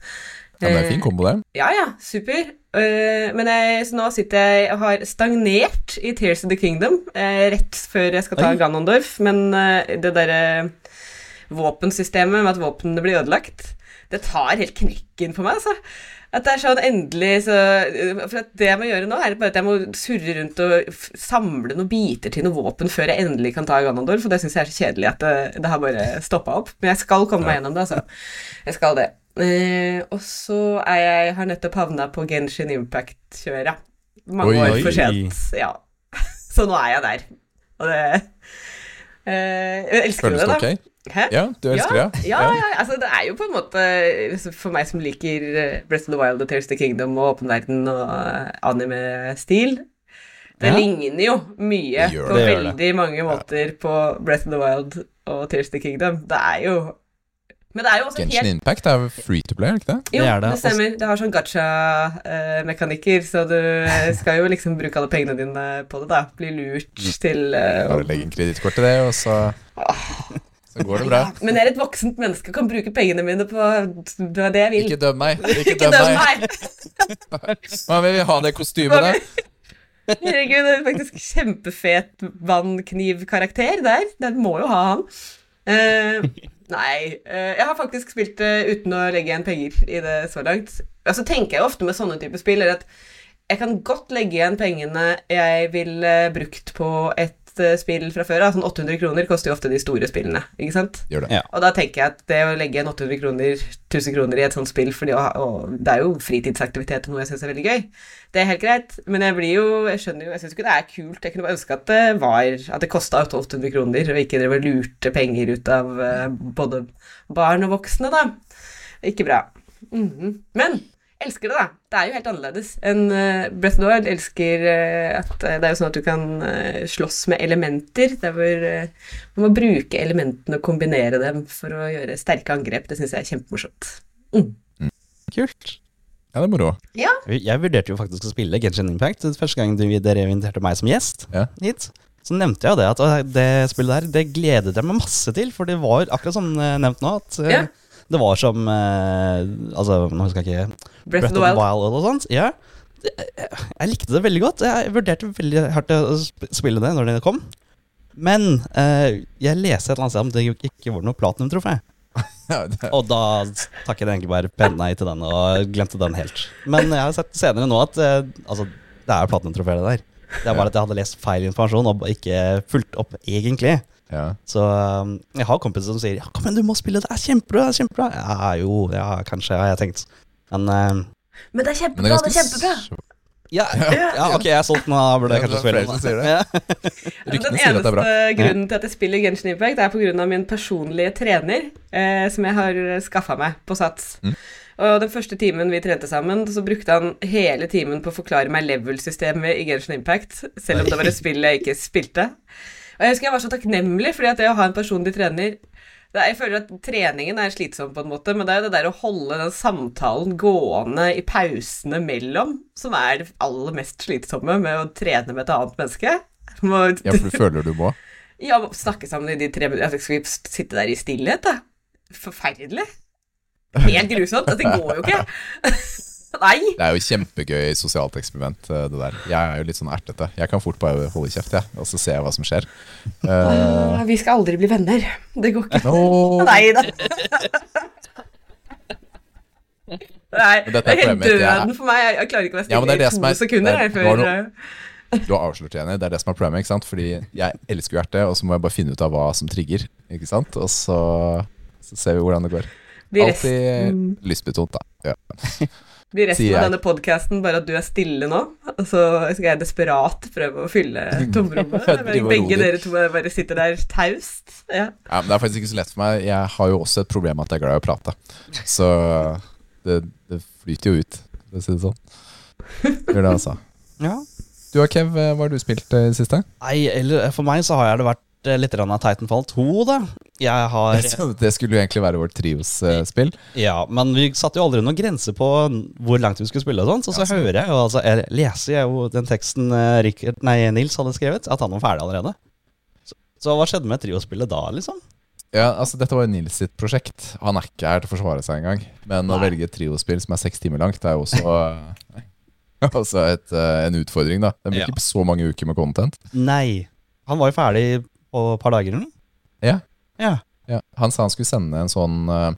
Ja, det er en Eh, fin kombo, det. ja, ja, super. Eh, men jeg, så nå sitter jeg og har stagnert i Tears of the Kingdom eh, rett før jeg skal ta Oi. Ganondorf, men det derre våpensystemet med at våpnene blir ødelagt, det tar helt knekken på meg, altså. At det er sånn endelig så For at det jeg må gjøre nå, er bare at jeg må surre rundt og samle noen biter til noe våpen før jeg endelig kan ta Ganondorf, for det syns jeg er så kjedelig at det, det har bare stoppa opp. Men jeg skal komme meg gjennom det, altså. Jeg skal det. Eh, og så er jeg har nettopp havna på Genshin Impact-kjøret. Mange Oi. år for sent. Ja. Så nå er jeg der. Og det eh, Jeg elsker Føles det, da. Okay? Hæ? Ja, du elsker ja, det? Ja, ja, altså det er jo på en måte For meg som liker eh, Breath of the Wild og Tears of the Kingdom og åpen verden og eh, anime-stil Det Ja. ligner jo mye Det på veldig mange måter på Breath of the Wild og Tears of the Kingdom. Det er jo Men det er jo også Genshin helt Impact er free to play, er det ikke det? jo, Det det, er det. stemmer. Det har sånn gacha-mekanikker, så du skal jo liksom bruke alle pengene dine på det, da. Bli lurt Mm. til uh... Bare legge inn kredittkort til det, og så, så går det bra. Ja, men jeg er et voksent menneske og kan bruke pengene mine på det er det jeg vil. Ikke døm meg. Ikke døm meg. Man vil ha det kostymet der. Herregud, det er faktisk kjempefet vannknivkarakter der. Den må jo ha han. Eh, nei, eh, jeg har faktisk spilt det uten å legge igjen penger i det så langt. Og så tenker jeg ofte med sånne typer spill at jeg kan godt legge igjen pengene jeg ville brukt på et eh, spill fra før av. Sånn 800 kroner koster jo ofte de store spillene, ikke sant? Gjør det. Ja. Og da tenker jeg at det å legge igjen 800 kroner, 1000 kroner i et sånt spill, fordi å, ha- og det er jo fritidsaktivitet og noe jeg syns er veldig gøy, det er helt greit. Men jeg blir jo Jeg skjønner jo Jeg syns ikke det er kult. Jeg kunne bare ønske at det var At det kosta 800 kroner, og ikke drev og lurte penger ut av eh, både barn og voksne, da. Ikke bra. Mhm. Men elsker det, da. Det er jo helt annerledes enn uh, Breath of the Wild. Elsker uh, at eh, det er jo sånn at du kan slåss med elementer. Der hvor man må bruke elementene og kombinere dem for å gjøre sterke angrep. Det syns jeg er kjempemorsomt. Kult. Ja, det er moro. Jeg vurderte jo faktisk å spille Genshin Impact første gang dere inviterte meg som gjest Ja. hit. Så nevnte jeg det at det spillet der, det gledet jeg meg masse til. For det var akkurat som nevnt nå, at Ja. Det var som eh, Altså, nå husker jeg ikke Breath of the Wild. Wild og sånt. Ja. Jeg, jeg likte det veldig godt. Jeg vurderte veldig hardt å spille det når det kom. Men eh, jeg leste et eller annet sted om det ikke var noe platinum-trofé. Og da takket jeg egentlig bare pent nei til den og glemte den helt. Men jeg har sett senere nå at eh, altså, Det er platinumtrofé, det der. Det er bare at jeg hadde lest feil informasjon og ikke fulgt opp egentlig. Ja. Så um, jeg har kompiser som sier Ja, kom igjen, du må spille, det er kjempebra. det er kjempebra Ja, jo, ja, kanskje, har jeg tenkt. Men um, Men det er kjempebra, det er kjempebra. ja, ja, ok, jeg er solgt nå. Da burde jeg kanskje er spille den. Det er eneste grunnen til at jeg spiller Genshin Impact, er pga. min personlige trener, eh, som jeg har skaffa meg på Sats. Mm. Og den første timen vi trente sammen, så brukte han hele timen på å forklare meg level-systemet i Genshin Impact, selv om det var et spill jeg ikke spilte. Og jeg husker jeg var så takknemlig, fordi at det å ha en personlig trener det er, Jeg føler at treningen er slitsom, på en måte, men det er jo det der å holde den samtalen gående i pausene mellom som er det aller mest slitsomme med å trene med et annet menneske. Må, Ja, for du føler du må? ja, må snakke sammen i de tre minuttene. Altså, Skal vi sitte der i stillhet, da? Forferdelig. Helt grusomt. Det går jo ikke. Nei. Det er jo kjempegøy sosialt eksperiment, eh, det der. Jeg er jo litt sånn ertete. Jeg kan fort bare holde kjeft, jeg, og så ser jeg hva som skjer. Eh, Ah, vi skal aldri bli venner. Det går ikke. No. Nei da. Nei, det er helt problemet, døden for meg. Jeg, klarer ikke å være stille ja, i som to er- sekunder det er- jeg, det var før Du har avslørt Jenny, det er det som er problemet, ikke sant? Fordi jeg elsker jo erte, og så må jeg bare finne ut av hva som trigger, ikke sant? Og så, så ser vi hvordan det går. Alltid lystbetont, da. Ja. Blir resten av denne podkasten bare at du er stille nå, og så skal jeg desperat prøve å fylle tomrommet. Begge dere to bare sitter der taust. Ja. Ja, men Det er faktisk ikke så lett for meg. Jeg har jo også et problem med at jeg er glad i å prate. Så det, det flyter jo ut, for å si det sånn. Gjør det, altså. Ja. Du og Kev, hva har du spilt eh, i det siste? Nei, eller for meg så har jeg det vært eh, litt grann av Titanfall 2, da. Jeg har Det skulle jo egentlig være vårt trios-spill. Ja, men vi satte jo aldri noen grense på hvor langt vi skulle spille og sånt, så så Ja, så- hører jeg jo, altså, jeg leser jeg jo den teksten Richard, nei, Nils hadde skrevet, at han var ferdig allerede. Så, så hva skjedde med triospillet da, liksom? Ja, altså Dette var jo Nils sitt prosjekt. Han er ikke her til å forsvare seg engang. Men å velge et triospill som er seks timer langt, det er jo også, Altså et, eh, en utfordring. da Det blir Ja. ikke så mange uker med content. Nei. Han var jo ferdig på et par dager, eller? Ja. Ja. Ja, han sa han skulle sende en sånn eh,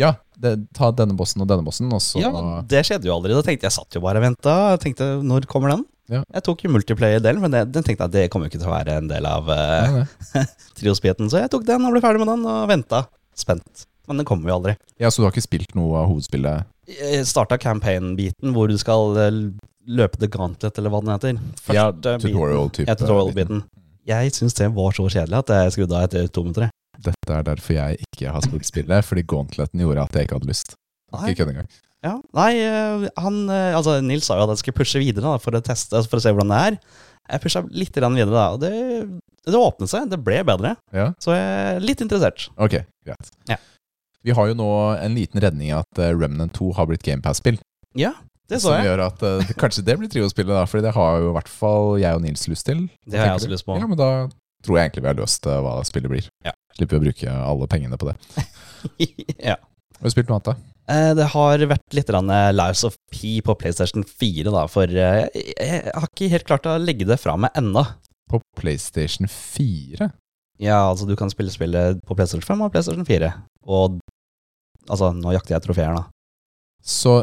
Ja, det, ta denne bossen og denne bossen, og så Ja, det skjedde jo aldri. Da tenkte jeg, satt jo bare og venta. Jeg tenkte, når kommer den? Ja. Jeg tok jo multiplayer-delen, men det, den tenkte jeg det kommer jo ikke til å være en del av uh, Nei, nei. triospeten, så jeg tok den og ble ferdig med den og venta. Spent. Men den kommer jo aldri. Ja, Så du har ikke spilt noe av hovedspillet? Jeg starta campaign-biten hvor du skal eh, løpe the gauntlet, eller hva den heter. Ja, Første tutorial-biten. Jeg syns det var så kjedelig at jeg skrudde av etter to minutter. Dette er derfor jeg ikke har spilt spillet, fordi gauntleten gjorde at jeg ikke hadde lyst. Ikke kødd engang. Ja. Nei, eh, han eh, Altså, Nils sa jo at jeg skulle pushe videre da, for å teste, for å se hvordan det er. Jeg pusha litt videre, da, og det, det åpnet seg. Det ble bedre. Ja, Så jeg er litt interessert. ok, greit. Ja. Vi har jo nå en liten redning i at eh, Remnant 2 har blitt GamePass-spill. Ja, det så Som jeg. gjør at uh, kanskje det blir triospillet, da. Fordi det har jo i hvert fall jeg og Nils lyst til. Det har jeg også lyst på. Ja, men da tror jeg egentlig vi har løst uh, hva spillet blir. Ja. Slipper å bruke alle pengene på det. ja. Har du spilt noe annet, da? Eh, Det har vært litt grann, eh, Lives of P på PlayStation 4, da, for jeg, jeg har ikke helt klart å legge det fra meg ennå. På PlayStation 4? Ja, altså du kan spille spillet på PlayStation 5 og PlayStation 4. Og altså, nå jakter jeg trofeer, da. Så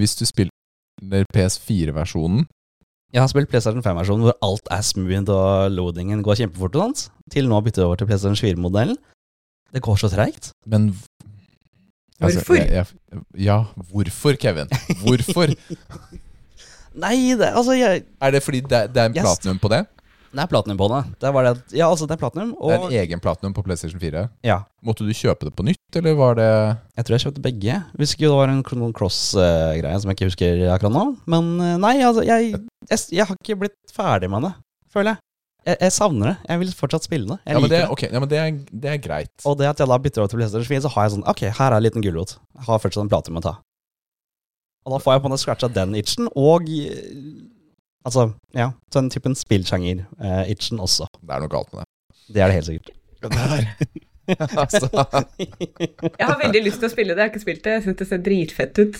hvis du spiller PS4-versjonen Jeg har spilt PlayStation 5-versjonen hvor alt er smooth og loadingen går kjempefort, og sånt, til nå bytter jeg over til PlayStation 4-modellen. Det går så treigt. Men Hvorfor? jeg, jeg, ja, hvorfor, Kevin? Hvorfor? Nei, det, altså jeg, er det fordi det, det er en platinum på det? Det er platinum på det. Det var det. Ja, altså, det er platinum, Det er en egen platinum på PlayStation 4? ja. Måtte du kjøpe det på nytt, eller var det Jeg tror jeg kjøpte begge. Jeg husker jo det var en Chrono Cross-greie som jeg ikke husker akkurat nå. Men eh, nei, altså, jeg, jeg, jeg har ikke blitt ferdig med det, føler jeg. Jeg, jeg savner det. Jeg vil fortsatt spille det. Jeg Ja, men, det, liker det. ok, ja, men det, er, det er greit. Og det at jeg da bytter over til PlayStation 4, så har jeg sånn Ok, her er en liten gulrot. Har fortsatt en platinum å ta. Og da får jeg på en måte scratcha den itchen, og eh, Altså, ja, den typen spillsjanger-itchen også. Det er noe galt med det. Det er det helt sikkert. altså, Jeg har veldig lyst til å spille det, jeg har ikke spilt det. Jeg syns det ser dritfett ut.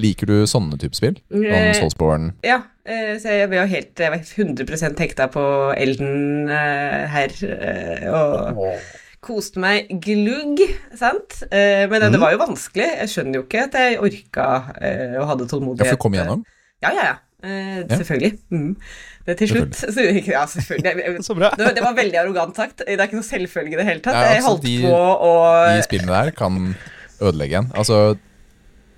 liker du sånne type spill? Sånn Eh, Soulsborne? Ja, eh, så jeg var jo helt jeg var 100% hekta på Elden eh, her, eh, og koste meg glugg, sant? Eh, Men det Mhm. var jo vanskelig. Jeg skjønner jo ikke at jeg orka eh, og hadde Ja, for du kom igjennom? Ja, ja, ja. Eh, Ja. Selvfølgelig. Mm. Det til slutt så, Ja, selvfølgelig. Så bra. det, det var veldig arrogant sagt. Det er ikke noe selvfølge i det hele tatt. Ja, Jeg altså, holdt de- på å De spillene der kan ødelegge en. Altså,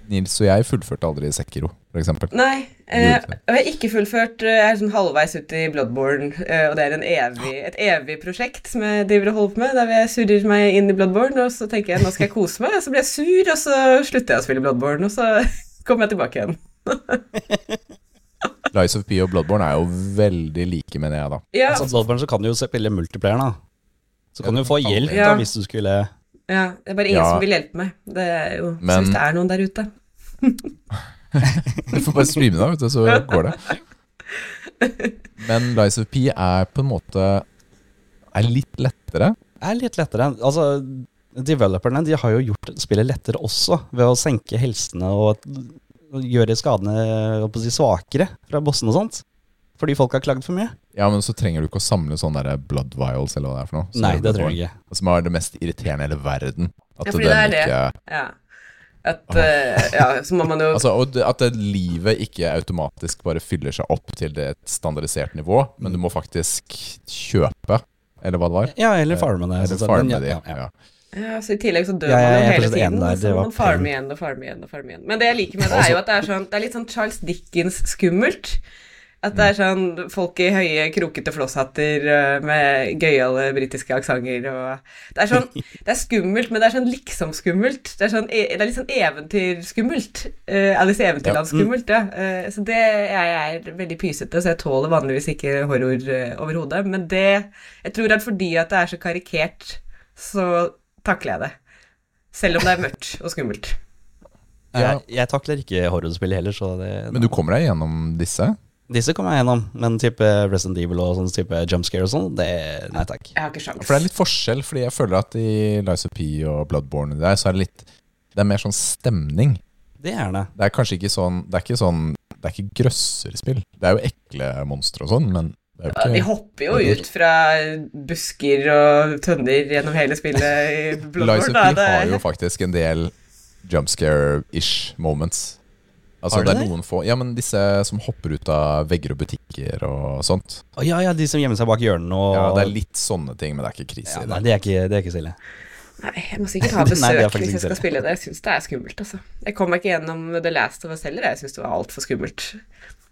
Nils og jeg fullførte aldri Sekiro, f.eks. Nei, eh, jeg har ikke fullført eh, Jeg er sånn halvveis ute i Bloodborne, eh, og det er en evig, et evig prosjekt som jeg driver og holder på med, der jeg surrer meg inn i Bloodborne, og så tenker jeg nå skal jeg kose meg, og så blir jeg sur, og så slutter jeg å spille Bloodborne, og så kommer jeg tilbake igjen. Lies of P og Bloodborne er jo veldig like, mener jeg, da. Ja, Altså, Bloodborne så kan du jo spille multiplayer, da. Så kan du få hjelp Ja. da, hvis du skulle ja, det er bare ingen Ja. som vil hjelpe meg. Det er jo, Men- hvis det er noen der ute Du får bare streame da, vet du, så går det. Men Lies of P er på en måte Er litt lettere. Er litt lettere. Altså, developerne de har jo gjort spillet lettere også, ved å senke helsene og gjøre skadene si, svakere fra bossene og sånt. Fordi folk har klagd for mye. Ja, men så trenger du ikke å samle sånne der blood vials, eller hva det er for noe. Nei, det får. trenger jeg ikke. Som er det mest irriterende i hele verden. At Ja, fordi det er det. ikke Ja. At, eh, ja, så må man jo Altså, og At livet ikke automatisk bare fyller seg opp til et standardisert nivå, men du må faktisk kjøpe, eller hva det var. Ja, eller farme det. Eller farme det, de. ja, ja. Ja. Ja, så I tillegg så dør Ja, man jo hele tiden, der, så man farme igjen og farme igjen. og farme igjen. Men det jeg liker med det, er jo at det er, sånn, det er litt sånn Charles Dickens-skummelt. At det er sånn folk i høye, krokete flosshatter øh, med gøyale britiske aksenter og Det er sånn Det er skummelt, men det er sånn liksom-skummelt. Det sånn, e- det er litt sånn eventyrskummelt. Uh, Alice i Eventyrland-skummelt, ja. Uh, så det Jeg er veldig pysete, så jeg tåler vanligvis ikke horror uh, overhodet. Men det Jeg tror at fordi at det er så karikert, så takler jeg det. Selv om det er mørkt og skummelt. Ja. Jeg, jeg takler ikke horrorspill heller, så det Men du kommer deg gjennom disse? Disse kommer jeg gjennom, men type Resident Evil og sånn type jumpscare og sånn, det Nei takk. Jeg har ikke sjans. For det er litt forskjell, fordi jeg føler at i Lice of P og Bloodborne der, så er det litt Det er mer sånn stemning. Det er det. Det er kanskje ikke sånn Det er ikke sånn Det er ikke grøsserspill. Det er jo ekle monstre og sånn, men Ja, de hopper jo ut fra busker og tønner gjennom hele spillet i Lies of Bloodborne. P har jo faktisk en del jumpscare-ish moments. Altså Har det det er noen få Ja, men disse som hopper ut av vegger og butikker og sånt. Oh, ja, ja, de som gjemmer seg bak hjørnene og Ja, det er litt sånne ting, men det er ikke krise ja, i Nei, det. det er ikke, det er ikke stille. nei, jeg må sikkert ha det besøk Nei, hvis jeg skal det. spille det. Jeg syns det er skummelt, altså. Jeg kom meg ikke gjennom The Last of Us heller. Jeg syns det var altfor skummelt.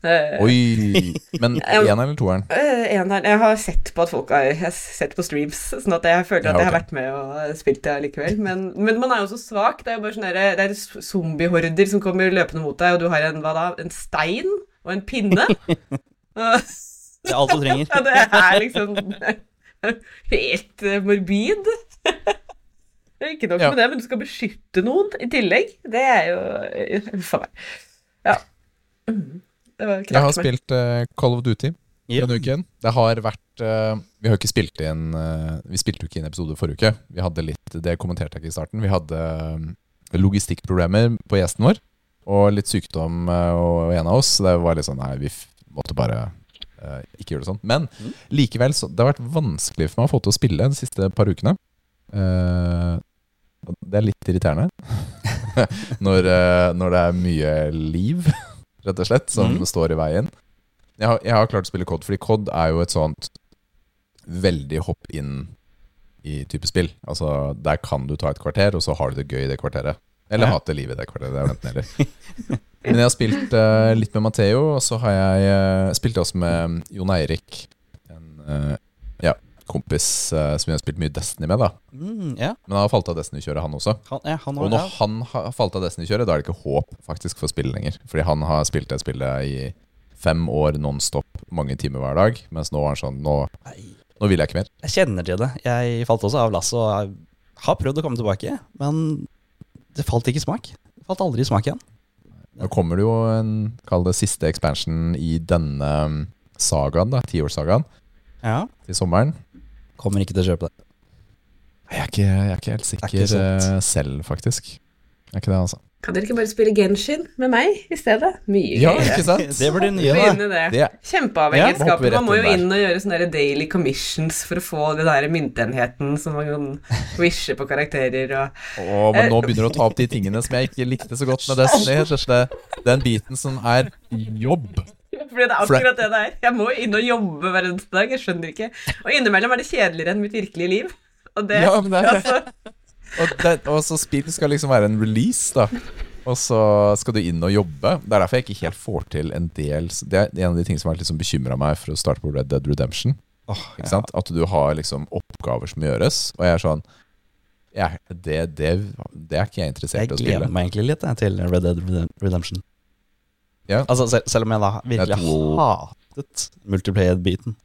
Eh, Oi! Men eneren eller toeren? eh, eneren- jeg har sett på at folk har Jeg har sett på streams, sånn at jeg føler at Ja, jeg har vært med og spilt det likevel. Men, men man er jo så svak. Det er jo bare sånn derre- Det er zombiehorder som kommer løpende mot deg, og du har en, hva da, en stein og en pinne. Det er alt du trenger. Ja, det er liksom helt eh, morbid. Det er ikke nok Ja. med det, men du skal beskytte noen i tillegg. Det er jo eh, Uff a meg. Ja. Mhm. Det var Jeg har spilt uh, Call of Duty Ja. denne uken. Det har vært uh, Vi har ikke spilt inn uh, Vi spilte jo ikke inn episode forrige uke. Vi hadde litt, Det kommenterte jeg ikke i starten. Vi hadde logistikkproblemer på gjesten vår. Og litt sykdom og en av oss. Det var litt sånn Nei, vi f måtte bare ikke gjøre det sånn. Men Mm. likevel, så det har vært vanskelig for meg å få til å spille de siste par ukene. Eh, det er litt irriterende. når, når det er mye liv, rett og slett, som mm. står i veien. Jeg har, jeg har klart å spille COD, fordi COD er jo et sånt veldig hopp inn i type spill. Altså, Der kan du ta et kvarter, og så har du det gøy i det kvarteret. Eller Ja. hate livet i det kvarteret. Er. Men jeg har spilt uh, litt med Matheo, og så har jeg uh, spilt også med Jon Eirik. En eh, kompis uh, som vi har spilt mye Destiny med. da Mm, yeah. Men han har falt av Destiny-kjøret, han også. han, ja, han Og når ja. han har falt av Destiny-kjøret, da er det ikke håp faktisk for spillet lenger. Fordi han har spilt det spillet i fem år non-stop, mange timer hver dag. Mens nå er han sånn Nå, nå vil jeg ikke mer. Jeg kjenner til det. Jeg falt også av lasset og har prøvd å komme tilbake, men det falt ikke i smak. Det falt aldri i smak igjen. Nå kommer det jo en, kall det siste expansion i denne um, sagaen, da, tiårssagaen, Ja. til sommeren. Kommer ikke til å kjøpe det. Jeg er ikke, jeg er ikke helt er sikker ikke eh, selv, faktisk. Jeg er ikke det, altså. Kan dere ikke bare spille Genshin med meg i stedet? Mye Ja, gøyere. ikke sant? Det blir det nye, da. Det. Det, Kjempeavhengighetsskapet. Ja, man må jo inn og gjøre sånne daily commissions for å få den der myntenheten som man kan wishe på karakterer og Å, men nå begynner du å ta opp de tingene som jeg ikke likte så godt med Destiny. Den biten som er jobb. Fordi det er akkurat det det er. Jeg må inn og jobbe hver eneste dag. Jeg skjønner ikke. Og innimellom er det kjedeligere enn mitt virkelige liv. Og det, Ja, men det er det. altså, Og, det, og så spill skal liksom være en release, da. Og så skal du inn og jobbe. Det er derfor jeg ikke helt får til en del Det er en av de tingene som har liksom bekymra meg for å starte på Red Dead Redemption. Oh, Ikke sant? At du har liksom oppgaver som gjøres, og jeg er sånn jeg, det, det, det er ikke jeg interessert i å gleder meg egentlig litt jeg, til Red Dead Redemption. Ja. Altså, selv, selv om jeg da virkelig Det to- hatet multiplayer-biten.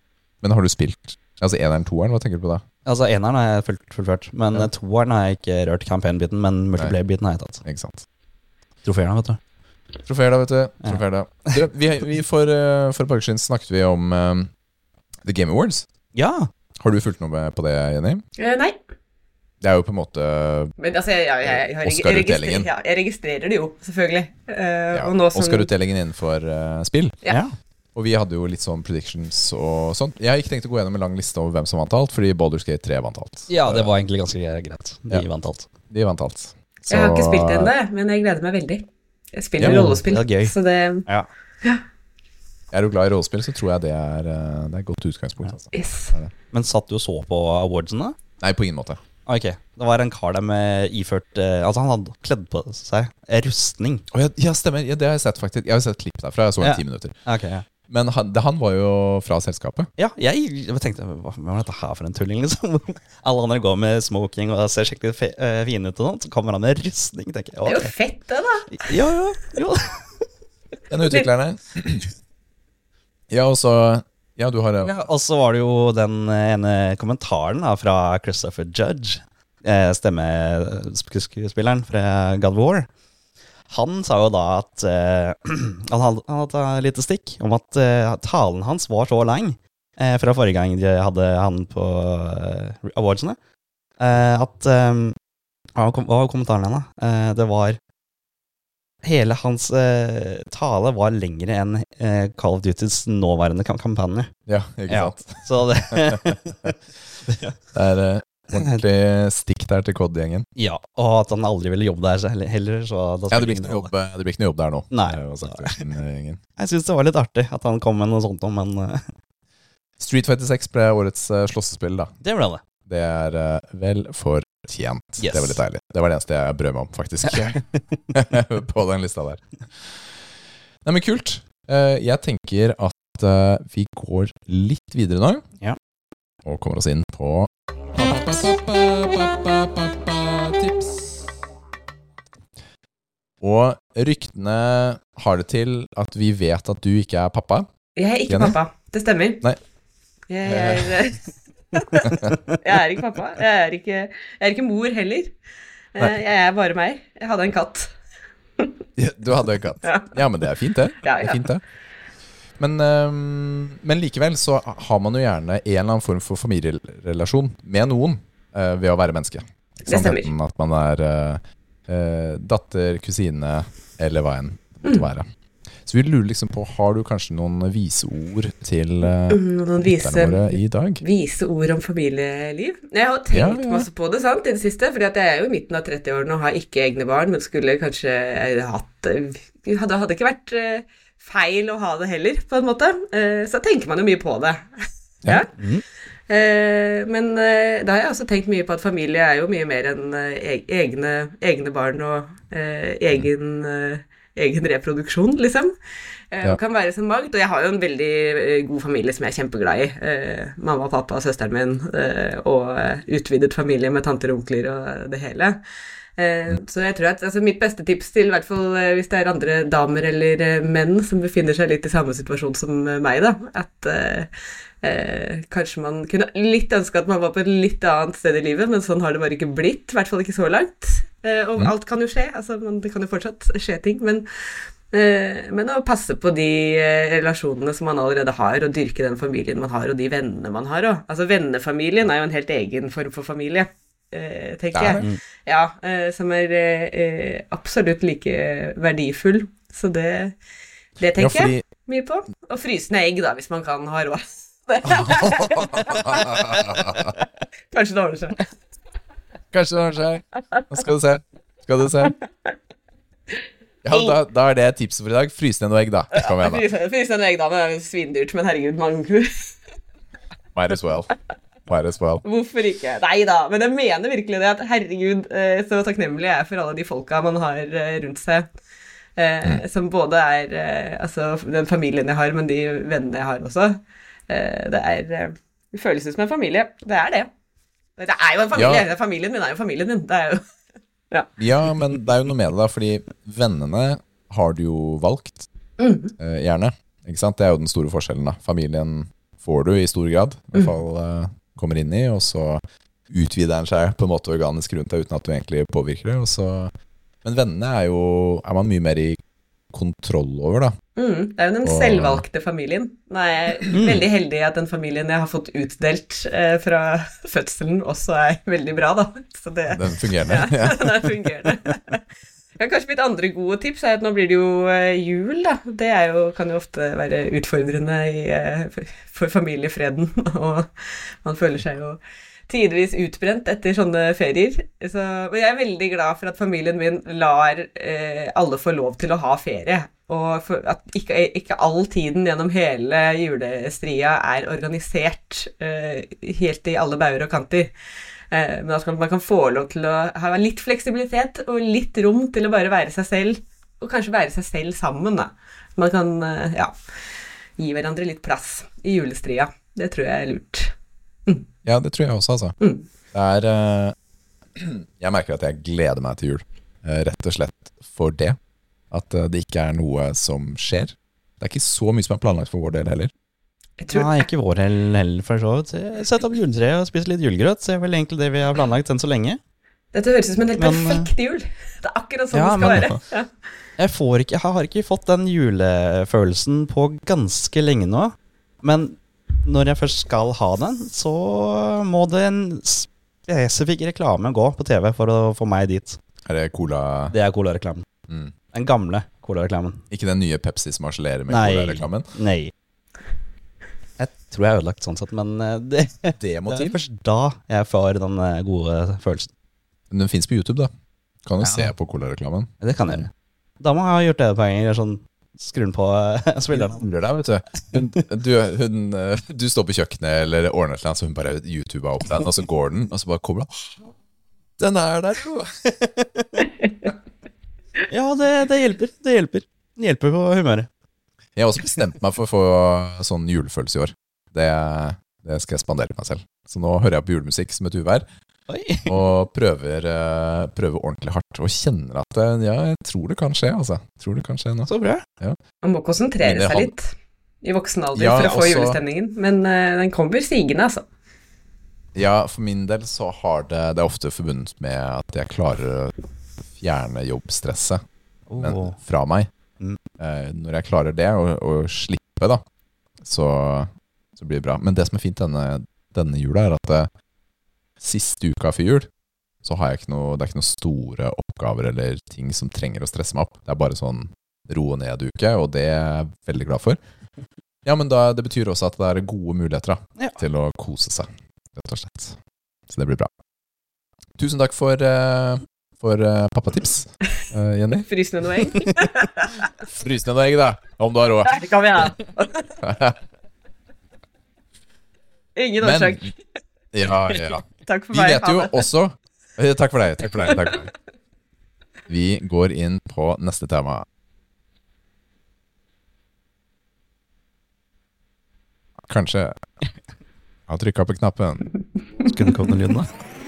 Men har du spilt Altså eneren, toeren, hva tenker du på da? Altså, eneren har jeg fullt, fullført, men Ja. toeren har jeg ikke rørt campaign-biten, men multiplayer-biten har jeg tatt. Ikke sant? Trofeerne, vet du. Trofeer, da, vet du. Troféer Trofeer, da. Du, vi, vi for, eh, for et par uker siden snakket vi om eh, The Game Awards. Ja! Har du fulgt noe med på det, Jenny? eh, nei. Det er jo på en måte Men altså, jeg, Oscar-utdelingen. ja, jeg registrerer det jo, selvfølgelig. Uh, ja, som Oscar-utdelingen innenfor uh, spill. Ja. ja. Og vi hadde jo litt sånn predictions og sånt. Jeg har ikke tenkt å gå gjennom en lang liste over hvem som vant alt, fordi Baldur's Gate 3 vant alt. Ja, det var egentlig ganske greit. De Ja. vant alt. De vant alt. Jeg har ikke spilt det ennå, men jeg gleder meg veldig. Jeg spiller Ja, rollespill, det er gøy. så det Ja. Er du glad i rollespill, så tror jeg det er, eh, det er et godt utgangspunkt. Altså. Yes. Men satt du og så på awardsene? Nei, på ingen måte. Ok, det var en kar der med iført eh, Altså, han hadde kledd på seg rustning. Å, ja, ja, stemmer. Ja, det har jeg sett faktisk. Jeg har sett klipp derfra. Jeg så en Ja. ti minutter. Ok, ja. Men han, det, han var jo fra selskapet. Ja, jeg, jeg tenkte hva hva er dette her for en tulling, liksom? Alle andre går med smoking og ser skikkelig fe, eh, fine ut, og sånt, så kommer han med rustning. tenker jeg. Det er jo fett, det, da. Ja, ja, ja. En av utviklerne. Ja, og så Ja, du har det. Ja, og så var det jo den ene kommentaren da, fra Christopher Judge, eh, stemmeskuespilleren fra God of War. Han sa jo da at uh, han hadde, han et lite stikk om at uh, talen hans var så lang uh, fra forrige gang de hadde han på awardsene, at um, Hva var kommentaren hennes? det var Hele hans eh, tale var lengre enn eh, Call of Dutys nåværende kam kampanje. Ja, ikke Ja. sant. Så det Det er eh, ordentlig stikk der til COD-gjengen. Ja, og at han aldri ville jobbe der selv- heller. Ja, det blir ikke noe jobb, eh, det blir ikke noe jobb der nå. Nei. Til gjengen. Jeg syns det var litt artig at han kom med noe sånt, men eh, Street Fighter 6 ble årets uh, slåssespill, da. det ble det. Det er uh, vel fortjent. Yes. Det var litt deilig. Det var det eneste jeg brød meg om, faktisk. på den lista der. Nei, men kult. Eh, jeg tenker at eh, vi går litt videre nå. Ja. Og kommer oss inn på Tips. Og ryktene har det til at vi vet at du ikke er pappa. Jeg er ikke Jenny? pappa. Det stemmer. Nei. Jeg er, jeg er ikke pappa. Jeg er ikke, jeg er ikke mor heller. Eh, Nei. Jeg er bare meg. Jeg hadde en katt. Ja, Du hadde en katt. Ja. Ja, men det er fint, det. Ja, det, er fint, det. Men, øhm, men likevel så har man jo gjerne en eller annen form for familierelasjon med noen øh, ved å være menneske. Det stemmer. Enten at man er øh, datter, kusine eller hva enn det Mm. måtte være. Så vi lurer liksom på, har du kanskje noen viseord til øh, Mm, Noen vise, våre i dag? vise ord om familieliv. Jeg har tenkt Ja, ja. masse på det sant, i det siste, fordi jeg er jo i midten av 30-årene og har ikke egne barn, men skulle kanskje eh, hatt Det hadde, ikke vært eh, feil å ha det heller, på en måte. Eh, Så tenker man jo mye på det. Ja. Eh, Men eh, da har jeg også tenkt mye på at familie er jo mye mer enn eh, egne, egne barn og eh, egen, eh, egen reproduksjon, liksom. Eh, Ja. Kan være så mangt. Og jeg har jo en veldig eh, god familie som jeg er kjempeglad i. Eh, mamma, pappa, søsteren min eh, og utvidet familie med tanter og onkler og det hele. Eh, Så jeg tror at altså, mitt beste tips til, i hvert fall hvis det er andre damer eller menn som befinner seg litt i samme situasjon som meg, da, at eh, eh, kanskje man kunne litt ønske at man var på et litt annet sted i livet, men sånn har det bare ikke blitt. I hvert fall ikke så langt. Eh, og Mm. alt kan jo skje, altså, man, det kan jo fortsatt skje ting. Men, eh, men å passe på de eh, relasjonene som man allerede har, og dyrke den familien man har, og de vennene man har òg. Altså, vennefamilien er jo en helt egen form for familie, tenker er jeg. Ja, eh, som er absolutt like verdifull. Så det, det Ja, tenker fordi jeg mye på. Og frysende egg, da, hvis man kan ha råd. Kanskje det ordner seg. Kanskje det ordner seg. Nå skal du se. Skal du se. Ja, da, da er det tipset for i dag. Fryse ned noe egg, da. Kom igjen, da. Fryse ned noe egg, da. Det er svindyrt. Men herregud, man, Might as well. Might as well. hvorfor ikke? Nei da. Men jeg mener virkelig det at herregud, eh, så takknemlig jeg er for alle de folka man har eh, rundt seg. Mm. Som både er eh, altså den familien jeg har, men de vennene jeg har også. Eh, det er eh, Det føles ut som en familie. Det er det. Det er jo en familie. Ja. Familien min er jo familien din. Det er jo Ja, men det er jo noe med det, da, fordi vennene har du jo valgt, eh, gjerne. Ikke sant? Det er jo den store forskjellen, da. Familien får du i stor grad, i hvert fall eh, kommer inn i, og så utvider den seg på en måte organisk rundt deg uten at du egentlig påvirker det. Og så Men vennene er jo er man mye mer i kontroll over, da. Mm, det er jo den Og- selvvalgte familien. Nå er jeg veldig heldig at den familien jeg har fått utdelt eh, fra fødselen, også er veldig bra, da. Så det, Den fungerende. ja, den er fungerende. Ja, kanskje mitt andre gode tips er at nå blir det jo eh, jul, da. Det er jo, kan jo ofte være utfordrende i, eh, for familiefreden, og man føler seg jo tidvis utbrent etter sånne ferier. Så, men jeg er veldig glad for at familien min lar eh, alle få lov til å ha ferie. Og at ikke, ikke all tiden gjennom hele julestria er organisert eh, helt i alle bauger og kanter. Eh, men at man kan få lov til å ha litt fleksibilitet og litt rom til å bare være seg selv, og kanskje være seg selv sammen, da. Man kan eh, ja, gi hverandre litt plass i julestria. Det tror jeg er lurt. Ja, det tror jeg også, altså. Mm. Det er eh, Jeg merker at jeg gleder meg til jul, eh, rett og slett for det. At eh, det ikke er noe som skjer. Det er ikke så mye som er planlagt for vår del heller. Jeg tror, Nei, ikke vår del heller, for så vidt. Sett opp juletreet og spise litt julegrøt. Det er vel egentlig det vi har planlagt enn så lenge. Dette høres ut som en helt Men, perfekt jul. Det er akkurat sånn Ja, det skal men- være. Ja. Jeg, får ikke, jeg har ikke fått den julefølelsen på ganske lenge nå. Men når jeg først skal ha den, så må det en spesifikk reklame gå på TV for å få meg dit. Er det cola Det er Cola-reklamen. mm. Den gamle Cola-reklamen. Ikke den nye Pepsi som harselerer med colareklamen? Nei. Jeg tror jeg er ødelagt sånn sett, men eh, det, Det må det er først da jeg får den eh, gode følelsen. Men den fins på YouTube, da. Kan jo Ja. se på cola-reklamen. Det kan jeg gjøre. Da må jeg ha gjort det et par ganger. Sånn, skru den på uh, spilleren. Angrer deg, vet du. Hun, du, hun, eh, du står på kjøkkenet eller ordner noe, så hun bare YouTuber opp den, og så går den, og så bare kommer den. Den er der, jo! Ja, det, det hjelper. Det hjelper. Det hjelper på humøret. Jeg har også bestemt meg for å få sånn julefølelse i år. Det, det skal jeg spandere på meg selv. Så nå hører jeg på julemusikk som et uvær. og prøver, eh, prøver ordentlig hardt. Og kjenner at eh, ja, jeg tror det kan skje, altså. Tror det kan skje nå. Så bra. Man må konsentrere seg han- litt i voksen alder Ja, for å få også- julestemningen, men uh, den kommer sigende, altså. Ja, for min del så har det Det er ofte forbundet med at jeg klarer å fjerne jobbstresset men, fra meg. Mm. Eh, når jeg klarer det, og, og slippe, da, så, så blir det bra. Men det som er fint denne, denne jula, er at siste uka før jul så har jeg ikke noe, det er ikke noen store oppgaver eller ting som trenger å stresse meg opp. Det er bare sånn roe ned-uke, og det er jeg veldig glad for. Ja, men da, det betyr også at det er gode muligheter da, Ja. til å kose seg, rett og slett. Så det blir bra. Tusen takk for, uh, for uh, pappatips, uh, Jenny. Frysende noe egg. Frys ned noe egg, da, om du har råd. Det kan vi ha. Ingen årsak. ja, ja. Takk for Vi meg. vet jo også Eh, Takk for deg. Takk for deg, takk for deg. Vi går inn på neste tema. Kanskje Jeg har trykka på knappen. Skulle det komme lyd, da?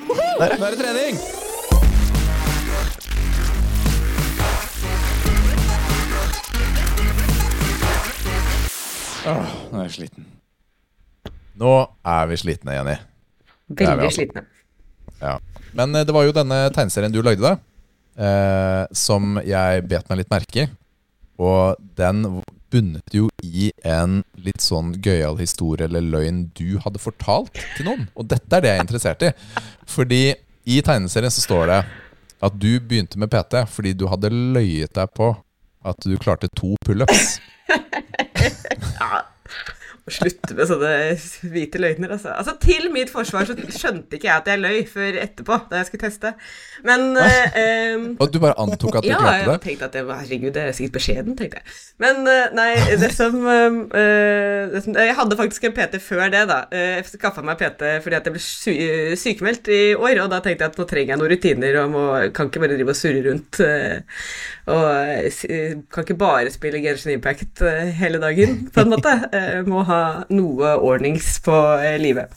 Nå er det trening! Åh, nå er jeg sliten. Nå er vi slitne, Jenny. Veldig altså. slitne. Ja. Men eh, det var jo denne tegneserien du lagde, da, eh, som jeg bet meg litt merke i. Og den bunnet jo i en litt sånn gøyal historie eller løgn du hadde fortalt til noen. Og dette er det jeg er interessert i. Fordi i tegneserien så står det at du begynte med PT fordi du hadde løyet deg på at du klarte to pullups. Slutte med sånne hvite løgner, altså. Altså, Til mitt forsvar så skjønte ikke jeg at jeg løy før etterpå, da jeg skulle teste. Men eh, Og du bare antok at du ja, klarte jeg tenkte at det var, herregud, det er sikkert beskjeden, tenkte jeg. Men eh, nei, det som, uh, det som Jeg hadde faktisk en PT før det, da. Jeg skaffa meg PT fordi at jeg ble sy sykemeldt i år, og da tenkte jeg at nå trenger jeg noen rutiner og må, kan ikke bare drive og surre rundt. eh, Og eh, kan ikke bare spille Genshin Impact eh, hele dagen, på en måte. Eh, Må ha noe ordnings på eh, livet.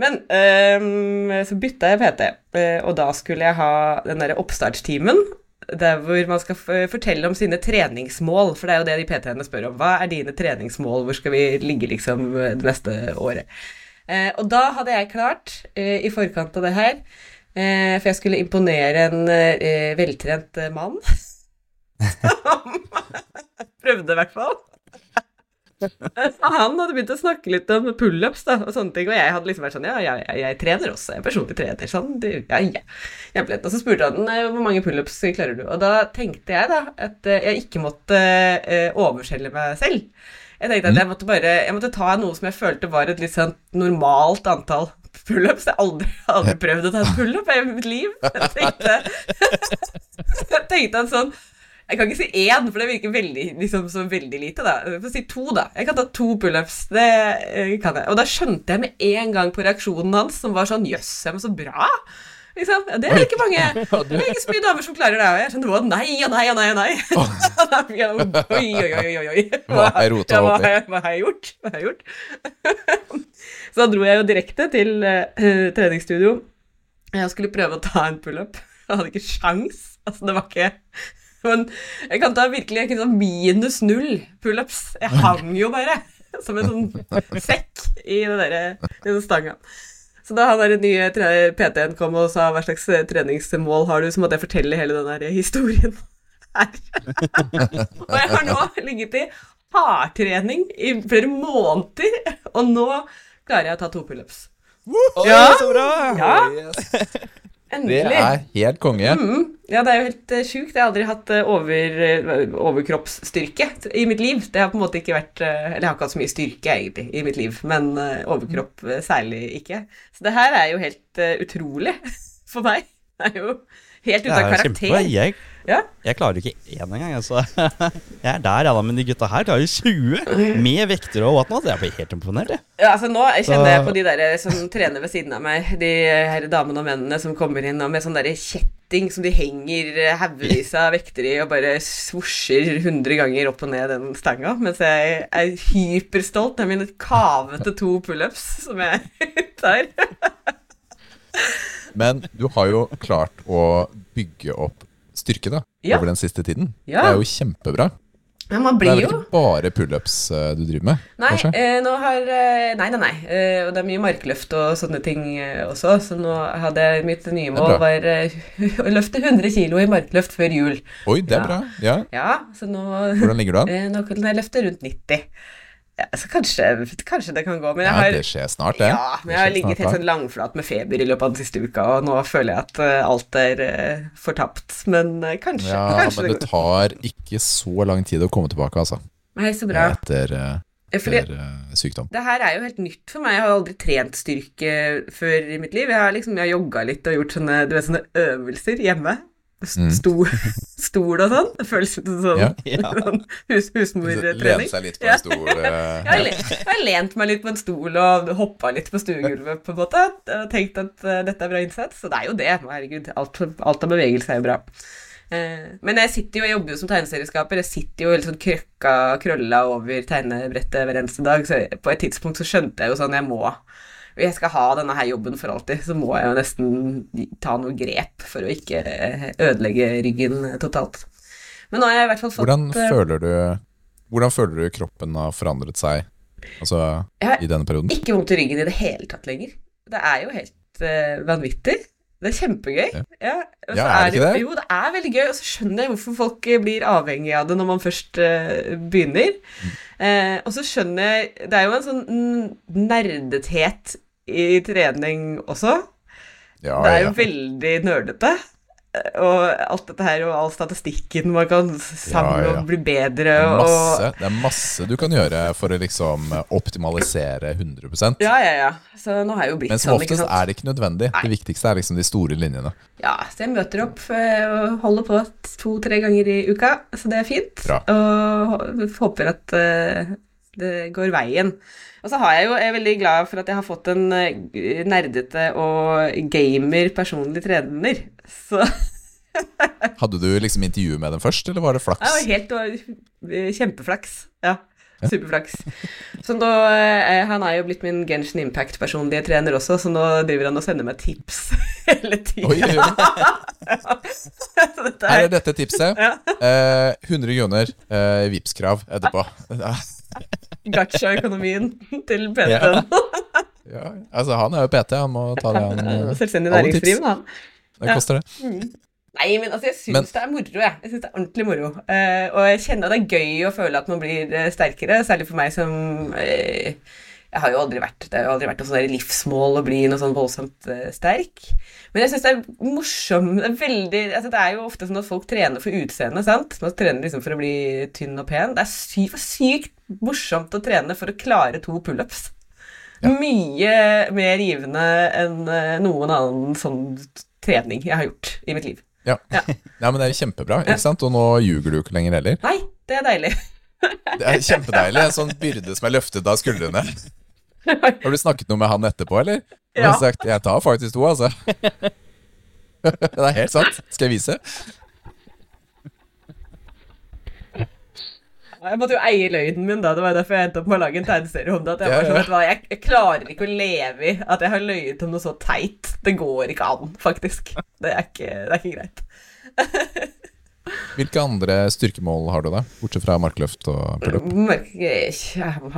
Men ehm, så bytta jeg PT, eh, og da skulle jeg ha den derre oppstartstimen. Der hvor man skal fortelle om sine treningsmål, for det er jo det de PT-ene spør om. Hva er dine treningsmål, hvor skal vi ligge liksom det neste året? Eh, og da hadde jeg klart, eh, i forkant av det her, eh, for jeg skulle imponere en eh, veltrent eh, mann Prøvde i hvert fall. Han hadde begynt å snakke litt om pullups og sånne ting, og jeg hadde liksom vært sånn Ja, jeg, jeg, jeg trener også, jeg er personlig trener, sånn. Det, ja, ja. Kjempelett. Og så spurte han «Eh, hvor mange pullups klarer du, og da tenkte jeg da at eh, jeg ikke måtte overskjelle overselge meg selv. Jeg tenkte at jeg måtte bare Jeg måtte ta noe som jeg følte var et litt sånn normalt antall pullups. Jeg har aldri, aldri prøvd å ta en pullup i mitt liv. Jeg tenkte, jeg tenkte at sånn jeg kan ikke si én, for det virker veldig, liksom, som veldig lite. da. Jeg får si to, da. Jeg kan ta to pullups. Det eh, kan jeg. Og da skjønte jeg med en gang på reaksjonen hans, som var sånn Jøss, jeg men så bra. Liksom. Ja, det er ikke mange. Det er ikke så mye damer som klarer det. Jeg skjønte bare nei og nei og nei og nei. Oi, oi, oi, oi, oi. Hva har jeg rota ja, hva, jeg- hva har jeg gjort? Hva har jeg gjort? så da dro jeg jo direkte til uh, treningsstudio. Jeg skulle prøve å ta en pullup. Jeg hadde ikke sjans. Altså, det var ikke Men jeg kan ta virkelig ikke sånn minus null pullups. Jeg hang jo bare som en sånn sekk i den stanga. Så da han der nye PT-en kom og sa hva slags eh, treningsmål har du, så måtte jeg fortelle hele den der historien her. og jeg har nå ligget i hardtrening i flere måneder, og nå klarer jeg å ta to pullups. Ja, så bra! Ja, Det endelig. Det er helt konge. Mm. Ja, det er jo helt uh, sjukt. Jeg har aldri hatt uh, over, uh, overkroppsstyrke i mitt liv. Det har på en måte ikke vært Eller jeg har ikke hatt så mye styrke, egentlig, i mitt liv, men overkropp særlig ikke. Så det her er jo helt utrolig for meg. Det er jo helt ute av er karakter. Jeg, Ja. jeg klarer ikke én engang. Altså. Jeg er der, ja da, men de gutta her klarer 20 med vekter og whatnot. Jeg blir helt imponert, jeg. Ja, altså Nå kjenner jeg på de der som trener ved siden av meg, de her damene og mennene som kommer inn og med sånn derre kjetting som de henger eh, haugevis av vekter i og bare svosjer 100 ganger opp og ned den stanga, mens jeg er hyperstolt av mine kavete to pullups som jeg tar. Men du har jo klart å bygge opp styrke da, Ja. over den siste tiden. Ja. Det er jo kjempebra. Men man blir Det er vel jo ikke bare pullups eh, du driver med? Nei, kanskje? eh, nå har eh, Nei, nei, nei. Eh, og det er mye markløft og sånne ting eh, også. Så nå hadde jeg mitt nye mål var eh, å løfte 100 kg i markløft før jul. Oi, det er ja. bra. Ja. Ja, så nå Hvordan ligger du an? Eh, Nå kan jeg løfte rundt 90. Ja, så kanskje, kanskje det kan gå, men jeg Ja, det skjer snart, det. ja, men jeg har ligget helt sånn langflat med feber i løpet av den siste uka, og nå føler jeg at eh, alt er uh, fortapt. Men uh, kanskje, Ja, kanskje men det det tar ikke så lang tid å komme tilbake, altså. Nei, så bra. Etter, Eh, etter sykdom. det her er jo helt nytt for meg. Jeg har aldri trent styrke før i mitt liv. Jeg har liksom jeg har jogga litt og gjort sånne, du vet, sånne øvelser hjemme. Mm. Stol, stol og sånn. Det føles ut som sånn, Ja. Sånn hus, Lene husmortrening. seg litt på en stol. eh, Jeg har, lent, jeg har lent meg litt på en stol og hoppa litt på stuegulvet, på en måte. Og tenkt at uh, dette er bra innsats. Så det er jo det. Herregud, alt, alt av bevegelse er jo bra. Eh, men jeg sitter jo, jeg jobber jo som tegneserieskaper. Jeg sitter jo helt sånn krøkka, krølla over tegnebrettet hver eneste dag. Så på et tidspunkt så skjønte jeg jo sånn jeg må og jeg skal ha denne her jobben for alltid, så må jeg jo nesten ta noe grep for å ikke eh, ødelegge ryggen totalt. Men nå har jeg i hvert fall fått Hvordan eh, føler du Hvordan føler du kroppen har forandret seg Altså i denne perioden? ikke vondt i ryggen i det hele tatt lenger. Det er jo helt uh, vanvittig. Det er kjempegøy. Ja. Ja, Ja, er det ikke det? Jo, det er veldig gøy, og så skjønner jeg hvorfor folk blir avhengig av det når man først uh, begynner. Mm. Eh, og så skjønner jeg Det er jo en sånn nerdethet i trening også. Ja, det er jo veldig nerdete. Og alt dette her, og all statistikken man kan samle Ja, ja. og bli bedre, Det er, og masse, det er masse du kan gjøre for å liksom optimalisere 100% Ja, ja, ja. Så nå har jeg jo blitt Men som sånn, oftest sånn, er det ikke nødvendig. Nei. Det viktigste er liksom de store linjene. Ja, så jeg møter opp eh, og holder på to-tre ganger i uka, så det er fint. Bra. Og håper at eh, det går veien. Og så har jeg jo, jeg er veldig glad for at jeg har fått en eh, nerdete og gamer personlig trener. Så Hadde du liksom intervju med dem først, eller var det flaks? det var helt kjempeflaks. Ja. Superflaks. Så nå, eh, Han er jo blitt min Genshin Impact-personlige trener også, så nå driver han og sender meg tips hele tida. Dette Her er dette tipset. Ja. Eh, 100 kroner uh, Vipps-krav etterpå. Gacha-økonomien til PT-en. Ja, altså Han er jo PT, han må ta det han eh, Selvstendig næringsdrivende, han. Det Ja. koster det. Nei, men altså, jeg syns det er moro, jeg. Jeg synes det er ordentlig moro. Uh, og jeg kjenner at det er gøy å føle at man blir eh, sterkere, særlig for meg som eh, Jeg har jo aldri vært Det har jo aldri vært noe sånn livsmål å bli noe sånn voldsomt eh, sterk. Men jeg syns det er morsomt det er, veldig, altså, det er jo ofte sånn at folk trener for utseendet, sant? Man trener liksom for å bli tynn og pen. Det er sy sykt morsomt å trene for å klare to pullups. Mye mer givende enn eh, noen annen sånn trening jeg har gjort i mitt liv. Ja. ja, men det er jo kjempebra, ikke sant? Og nå ljuger du ikke lenger heller. Nei, det er deilig. Det er kjempedeilig. En sånn byrde som er løftet av skuldrene. Har du snakket noe med han etterpå, eller? Han Ja. har sagt 'jeg tar faktisk to', altså. Det er helt sant. Skal jeg vise? Jeg måtte jo eie løgnen min, da. Det var derfor jeg endte opp med å lage en tegneserie om det. At jeg, Ja, var sånn, jeg klarer ikke å leve i at jeg har løyet om noe så teit. Det går ikke an, faktisk. Det er ikke, det er ikke greit. Hvilke andre styrkemål har du, da? Bortsett fra markløft og pullup?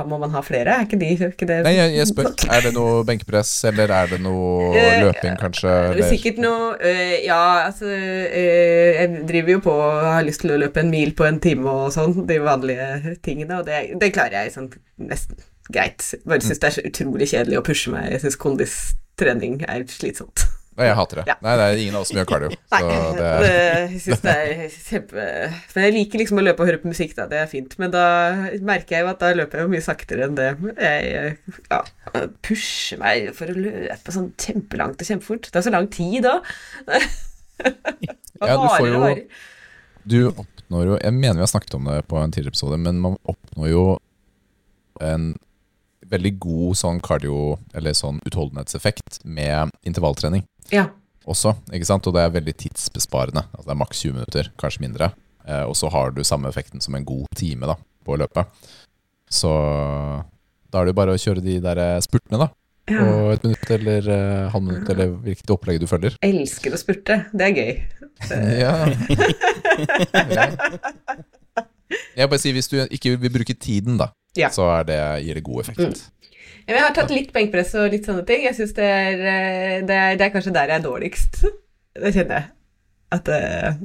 Må man ha flere? Er ikke de er ikke det Nei, jeg, jeg spør. Er det noe benkepress, eller er det noe Eh, løping, kanskje? Det er Eller? Sikkert noe øh, Ja, altså Jeg driver jo på og har lyst til å løpe en mil på en time og sånn, de vanlige tingene, og det, det klarer jeg sånn nesten greit. Bare syns det er så utrolig kjedelig å pushe meg. Jeg syns kondistrening er slitsomt. Nei, jeg hater det. Ja. Nei, det er ingen av oss som gjør cardio. Nei, det er, jeg synes det er kjempe Men jeg liker liksom å løpe og høre på musikk, da. Det er fint. Men da merker jeg jo at da løper jeg jo mye saktere enn det. Jeg ja, pusher meg for å løpe sånn kjempelangt og kjempefort. Det er så lang tid da. Ja, du får jo- du oppnår jo Jeg mener vi har snakket om det på en tidligere episode, men man oppnår jo en veldig god sånn cardio, eller sånn utholdenhetseffekt med intervalltrening Ja. også, ikke sant? Og det er veldig tidsbesparende. Altså det er maks 20 minutter, kanskje mindre. Eh, og så har du samme effekten som en god time da, på å løpe. Så da er det jo bare å kjøre de der eh, spurtene, da. ja. På et minutt eller eh, halvt minutt, eller hvilket opplegg du følger. Elsker å spurte. Det er gøy. Ja. ja. Jeg bare sier hvis du ikke vil bruke tiden, da, Ja. så det, gir det god effekt. Mm. Jeg har tatt litt benkpress og litt sånne ting. Jeg synes det eh, det det er kanskje der jeg er dårligst. Det kjenner jeg. At eh,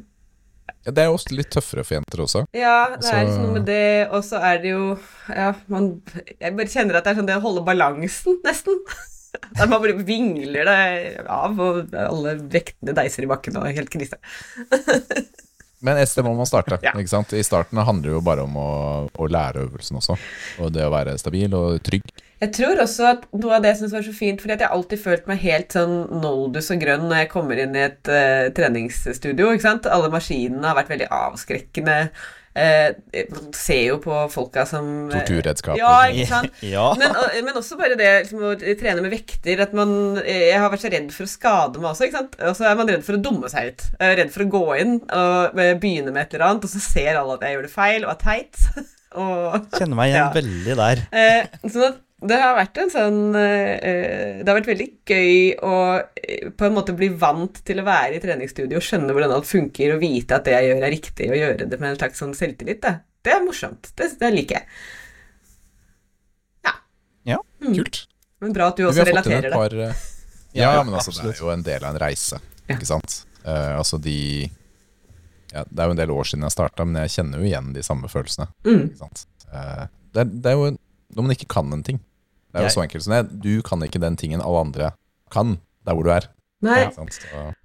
Ja, det er jo også litt tøffere for jenter også. Ja, det er liksom noe med det, og så er det jo Ja, man Jeg bare kjenner at det er sånn det å holde balansen, nesten. Der man bare vingler det av, og alle vektene deiser i bakken og helt krise. Men et sted må man starte. Ja. ikke sant? I starten handler det jo bare om å, å lære øvelsen også. Og det å være stabil og trygg. Jeg tror også at noe av det jeg syns var så fint, fordi at jeg har alltid følt meg helt sånn noldus og grønn når jeg kommer inn i et uh, treningsstudio. ikke sant? Alle maskinene har vært veldig avskrekkende. Eh, man ser jo på folka som eh, Torturredskaper. Ja, ikke sant? Ja. Men, men også bare det liksom, å trene med vekter at man, Jeg har vært så redd for å skade meg også. ikke sant? Og så er man redd for å dumme seg ut. Redd for å gå inn og eh, begynne med et eller annet, og så ser alle at jeg gjør det feil og er teit. og Kjenner meg igjen Ja. veldig der. Eh, sånn at det har vært en sånn eh, Det har vært veldig gøy å eh, på en måte bli vant til å være i treningsstudio og skjønne hvordan alt funker, og vite at det jeg gjør, er riktig, og gjøre det med en slags sånn selvtillit. Da. Det er morsomt. Det, det liker jeg. Ja, Kult. Men bra at du også relaterer et det. par eh, Ja, Ja, men altså, det er jo en del av en reise, Ja. ikke sant. Uh, altså de ja, Det er jo en del år siden jeg starta, men jeg kjenner jo igjen de samme følelsene. Mm. Ikke sant? Eh, det, er, det er jo en- når man ikke kan en ting. Det er jo så enkelt som det. Du kan ikke den tingen alle andre kan der hvor du er. Nei, Ja, sant?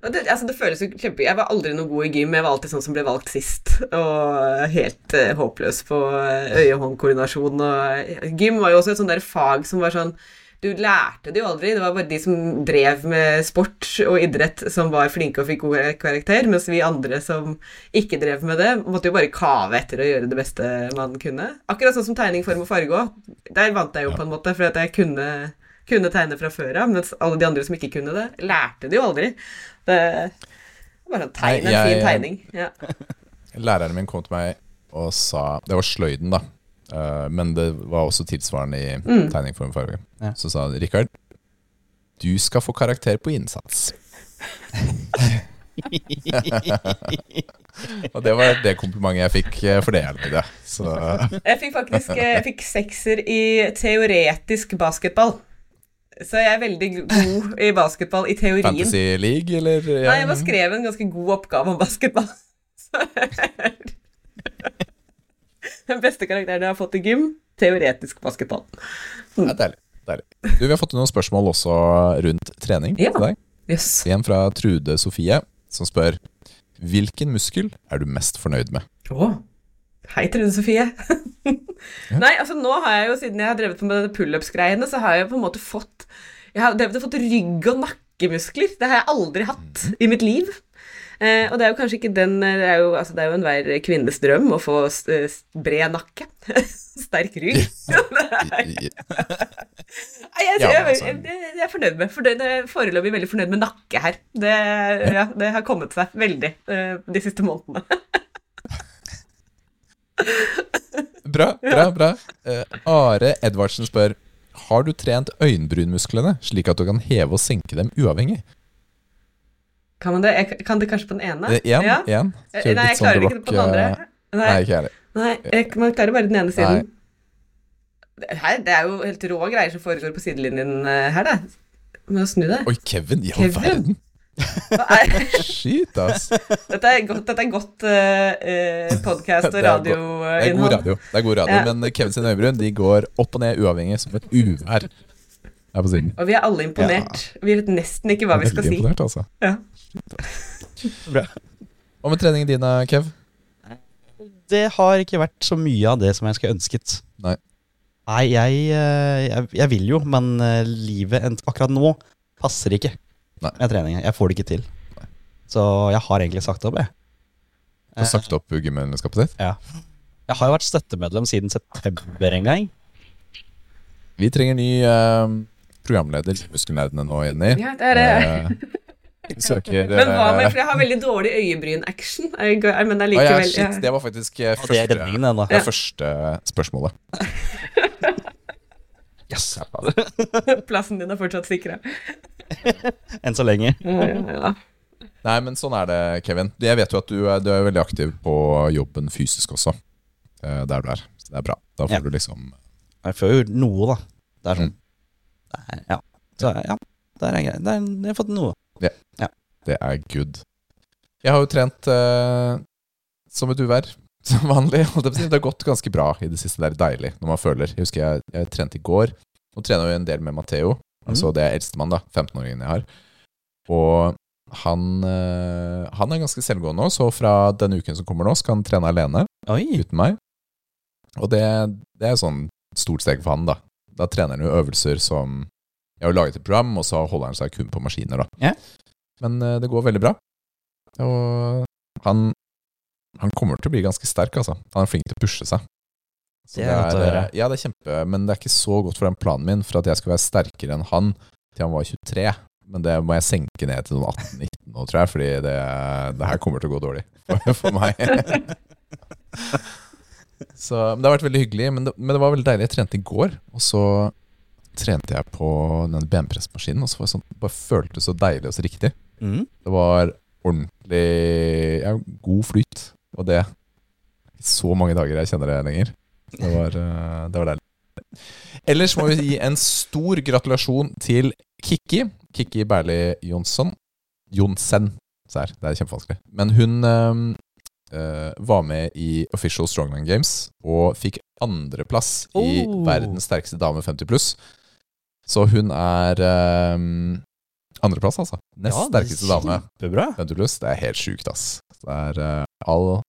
Det, altså det føles jo kjempe... Jeg var aldri noe god i gym. Jeg var alltid sånn som ble valgt sist. Og helt uh, håpløs på eh, øye-hånd-koordinasjon. Og eh, gym var jo også et sånt der fag som var sånn Du lærte det jo aldri. Det var bare de som drev med sport og idrett, som var flinke og fikk god karakter, mens vi andre som ikke drev med det, måtte jo bare kave etter å gjøre det beste man kunne. Akkurat sånn som tegning, form og farge òg. Der vant jeg jo på en måte, for at jeg kunne kunne tegne fra før av, mens alle de andre som ikke kunne det, lærte det jo aldri. Det var å tegne en fin tegning. Ja. læreren min kom til meg og sa Det var sløyden, da. Eh, men det var også tilsvarende i Mm. tegning, form, farge. Ja. Så sa han Rikard, du skal få karakter på innsats. Og det var det komplimentet jeg fikk eh, for det jeg Jeg fikk faktisk jeg fikk sekser i teoretisk basketball. Så jeg er veldig god i basketball i teorien. Fantasy League, eller? ja. Nei, jeg bare skrev en ganske god oppgave om basketball. Så Den beste karakteren jeg har fått i gym, teoretisk basketball. Det er deilig. deilig. Du, Vi har fått noen spørsmål også rundt trening Ja. til deg. Yes. En fra Trude Sofie, som spør Hvilken muskel er du mest fornøyd med? Oh. Hei, Trude Sofie. Nei, altså nå har jeg jo, siden jeg har drevet med pullups-greiene, så har jeg på en måte fått Jeg har drevet og fått rygg- og nakkemuskler. Det har jeg aldri hatt i mitt liv. Eh, og det er jo kanskje ikke den Det er jo, altså, det er jo enhver kvinnes drøm å få eh, bred nakke. Sterk rygg. Jeg, jeg, jeg, altså. jeg, jeg er fornøyd med fornøyd, jeg er Foreløpig veldig fornøyd med nakke her. Det, ja, det har kommet seg veldig eh, de siste månedene. Bra, bra, bra. Eh, Are Edvardsen spør Har du trent øyenbrynmusklene slik at du kan heve og senke dem uavhengig? Kan man det? Jeg kan det kanskje på den ene? Igjen? Ja. igjen. Eh, Nei, jeg sånn klarer ikke det på den andre. eh, Nei, Nei, ikke heller. nei jeg, man klarer bare den ene siden. Det her, det er jo helt rå greier som foregår på sidelinjen eh, her, da. Med å snu det. Oi, Kevin! I all Kevin? verden! Er, Shit, ass. dette er godt, dette er godt uh, podkast og er Det er god radio, det er god radio Ja. men Kevin sine øyebryn de går opp og ned uavhengig som et uvær her på siden. Og vi er alle imponert. Vi vet nesten ikke hva vi skal si. imponert, altså. Ja. Bra. Hva med treningen din, Kev? Det har ikke vært så mye av det som jeg skulle ønsket. Nei. Nei, jeg, eh, jeg, jeg vil jo, men eh, livet akkurat nå passer ikke Nei. med trening. Jeg får det ikke til. Så jeg har egentlig sagt opp, jeg. Du har sagt opp gymmedlemskapet ditt? Ja. Jeg har jo vært støttemedlem siden september en gang. Vi trenger ny eh, programleder i Muskelnerdene nå, Jenny. Ja, det er det. Eh, søker Men hva med, eh, for jeg har veldig dårlig øyebryn-action, Jeg går- likevel Å ja, shit, ja. det var faktisk første, det er første, det er første spørsmålet. Yes. Plassen din er fortsatt sikra. Enn så lenge. Ja, ja, ja. Nei, men sånn er det, Kevin. Jeg vet jo at du er, du er veldig aktiv på jobben fysisk også. eh, Der du er. Så det er bra. Da får Ja. du liksom Jeg får jo noe, da. Det er sånn. Mm. Det er, ja. Så ja, der er greit. Der har jeg fått noe. Det er good. Jeg har jo trent eh, som et uvær, som vanlig. Det har gått ganske bra i det siste. Det er deilig når man føler. Jeg husker jeg, jeg trente i går. Nå trener jeg en del med Matheo. Altså Det er eldstemann, da. 15-åringen jeg har. Og han, eh, han er ganske selvgående nå, så fra denne uken som kommer nå, skal han trene alene Oi. uten meg. Og det, det er sånn stort steg for han, da. Da trener han jo øvelser som Jeg har laget et program, og så holder han seg kun på maskiner, da. Ja. Men uh, det går veldig bra. Og han, han kommer til å bli ganske sterk, altså. Han er flink til å pushe seg. Så Det er høre. eh, Ja, det er kjempe, men det er ikke så godt for den planen min, for at jeg skal være sterkere enn han til han var 23. Men det må jeg senke ned til noen 18-19 nå, tror jeg, fordi det, det her kommer til å gå dårlig for, for meg. Så, Det har vært veldig hyggelig, men det, men det var veldig deilig. Jeg trente i går, og så trente jeg på den benpressmaskinen, og så sånn, det bare føltes så deilig og så riktig. Mm. Det var ordentlig ja, god flyt, og det er så mange dager jeg kjenner det lenger. Det var, eh, det var deilig. Ellers må vi gi en stor gratulasjon til Kikki. Kikki Berli Jonsson. Jonsen. Se her, det er kjempevanskelig. Men hun eh, var med i Official Strongman Games og fikk andreplass i Oh. verdens sterkeste dame 50 pluss. Så hun er um, Andreplass, altså. Nest Ja, er sterkeste dame. Kjempebra. Ventureløs. Det er helt sjukt, ass. Det er uh, all,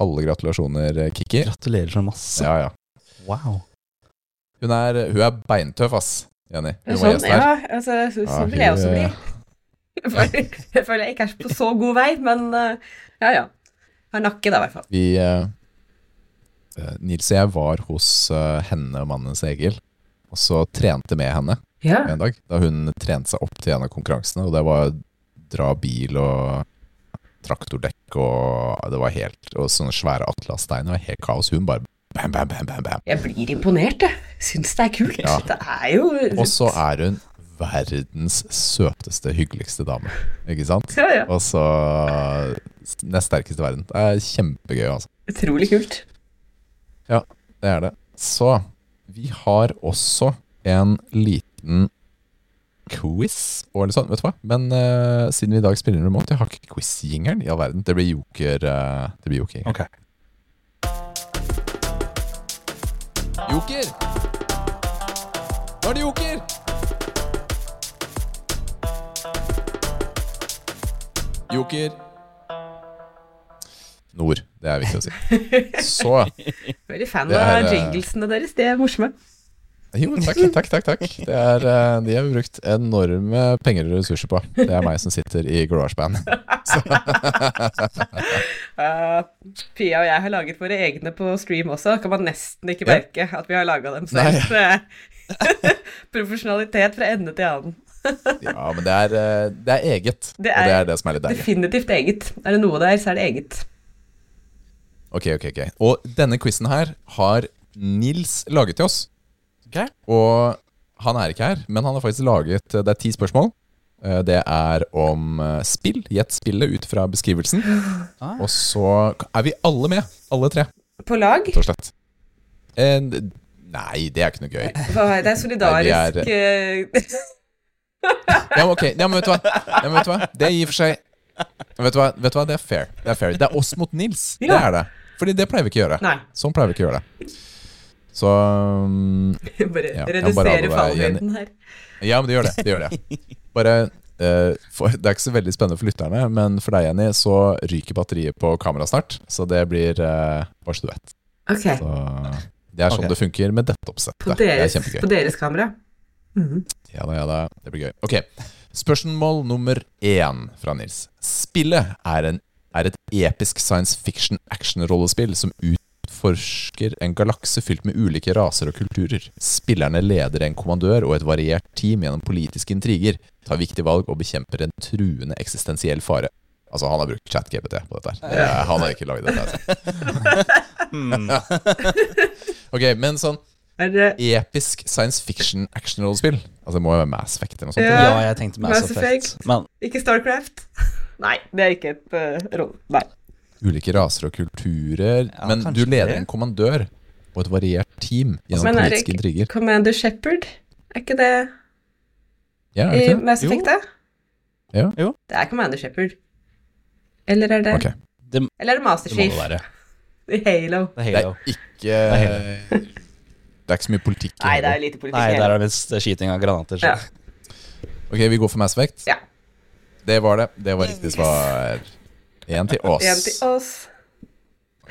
alle gratulasjoner, eh, Kikki. Gratulerer så masse. Ja, ja. Wow. Hun er, hun er beintøff, ass, Jenny. Hun var Sånn, gjest her. ja, altså, Ja, sånn vil jeg også bli. eh, Jeg føler, jeg ikke er på så god vei, men uh, ja, ja. Har nakke, da, i hvert fall. Vi eh, Nils og jeg var hos uh, henne og mannen hennes Egil, og så trente med henne Ja. en dag. Da hun trente seg opp til en av konkurransene, og det var dra bil og traktordekk og det var helt Og sånne svære atlassteiner. Helt kaos. Hun bare bam, bam, bam, bam, bam. Jeg blir imponert, jeg. Syns det er kult. Ja. Det er jo Og så er hun verdens søteste, hyggeligste dame. Ikke sant? Ja, ja. Og så nest sterkeste i verden. Det er kjempegøy, altså. Utrolig kult. Ja, Det er det. Så vi har også en liten quiz og litt sånn, vet du hva? Men uh, siden vi i dag spiller remote, jeg har ikke quiz-jingeren i all verden. Det blir joker. Uh, det blir joker. Ok. Joker! Joker. Nord. Det er viktig å si. Så Veldig fan av eh, jinglesene deres. De er morsomme. Jo, takk, takk, takk. takk. Det er, eh, de har vi brukt enorme penger og ressurser på. Det er meg som sitter i garasjeband. Uh, Pia og jeg har laget våre egne på stream også. Kan man nesten ikke Ja. merke at vi har laga dem selv. Profesjonalitet fra ende til annen. Ja, men det er, eh, det er eget. Det og det er er det som er litt deilig. Definitivt eget. Er det noe der, så er det eget. Ok, ok, ok. Og denne quizen her har Nils laget til oss. Ok. Og han er ikke her, men han har faktisk laget Det er ti spørsmål. Eh, Det er om eh, spill. Gjett spillet ut fra beskrivelsen. Ah. Og så er vi alle med. Alle tre, På lag? rett og slett. Eh, Nei, det er ikke noe gøy. Hva- Det er solidarisk Nei, eh, Ja, men ok, ja, men vet du hva? Ja, men vet du hva? Det er i og for seg Vet du hva? Vet du hva? Det er fair. Det er fair Det er oss mot Nils. Det er det. Fordi det pleier vi ikke å gjøre. Nei, Sånn pleier vi ikke å gjøre det. Så um, bare Ja, redusere fallhøyden her. Ja, men det gjør det. det, gjør det. Bare uh, for, Det er ikke så veldig spennende for lytterne, men for deg, Jenny, så ryker batteriet på kameraet snart. Så det blir uh, Bare så du vet. Okay. Så det er sånn okay. det funker med dette oppsettet. på Det er deres, kjempegøy. på deres kamera. Mhm. Ja da, ja da. Det blir gøy. Ok. Spørsmål nummer én fra Nils. Spillet er, en, er et episk science fiction action-rollespill som utforsker en galakse fylt med ulike raser og kulturer. Spillerne leder en kommandør og et variert team gjennom politiske intriger, tar viktige valg og bekjemper en truende eksistensiell fare. Altså, han har brukt ChatGPT på dette. her. ja, Han har ikke laget dette. Altså. Ok, men sånn det episk science fiction action-rollespill Altså, det må jo være Mass Effect eller noe sånt. Ja. Ja, jeg tenkte Mass, Mass Effect. Effect. Men ikke Starcraft? Nei, det er ikke et uh, rolle. Nei. ulike raser og kulturer. Ja, men du leder en kommandør og et variert team gjennom Men politiske intriger. Commander Shepherd? Er ikke det Ja, er det ikke i Mass Effect, da? Ja. Jo. Det er Commander Shepherd. Eller er det okay. Eller er det Master det må Chief det være. i Halo? Det er Det Halo. er ikke Det er ikke så mye politikk i Nei, det er lite politikk Nei, der er det mest skyting av granater. Så. Ja. Ok, vi går for Mass Effect. Ja. Det var det. Det var riktig svar. Én til oss. En til oss.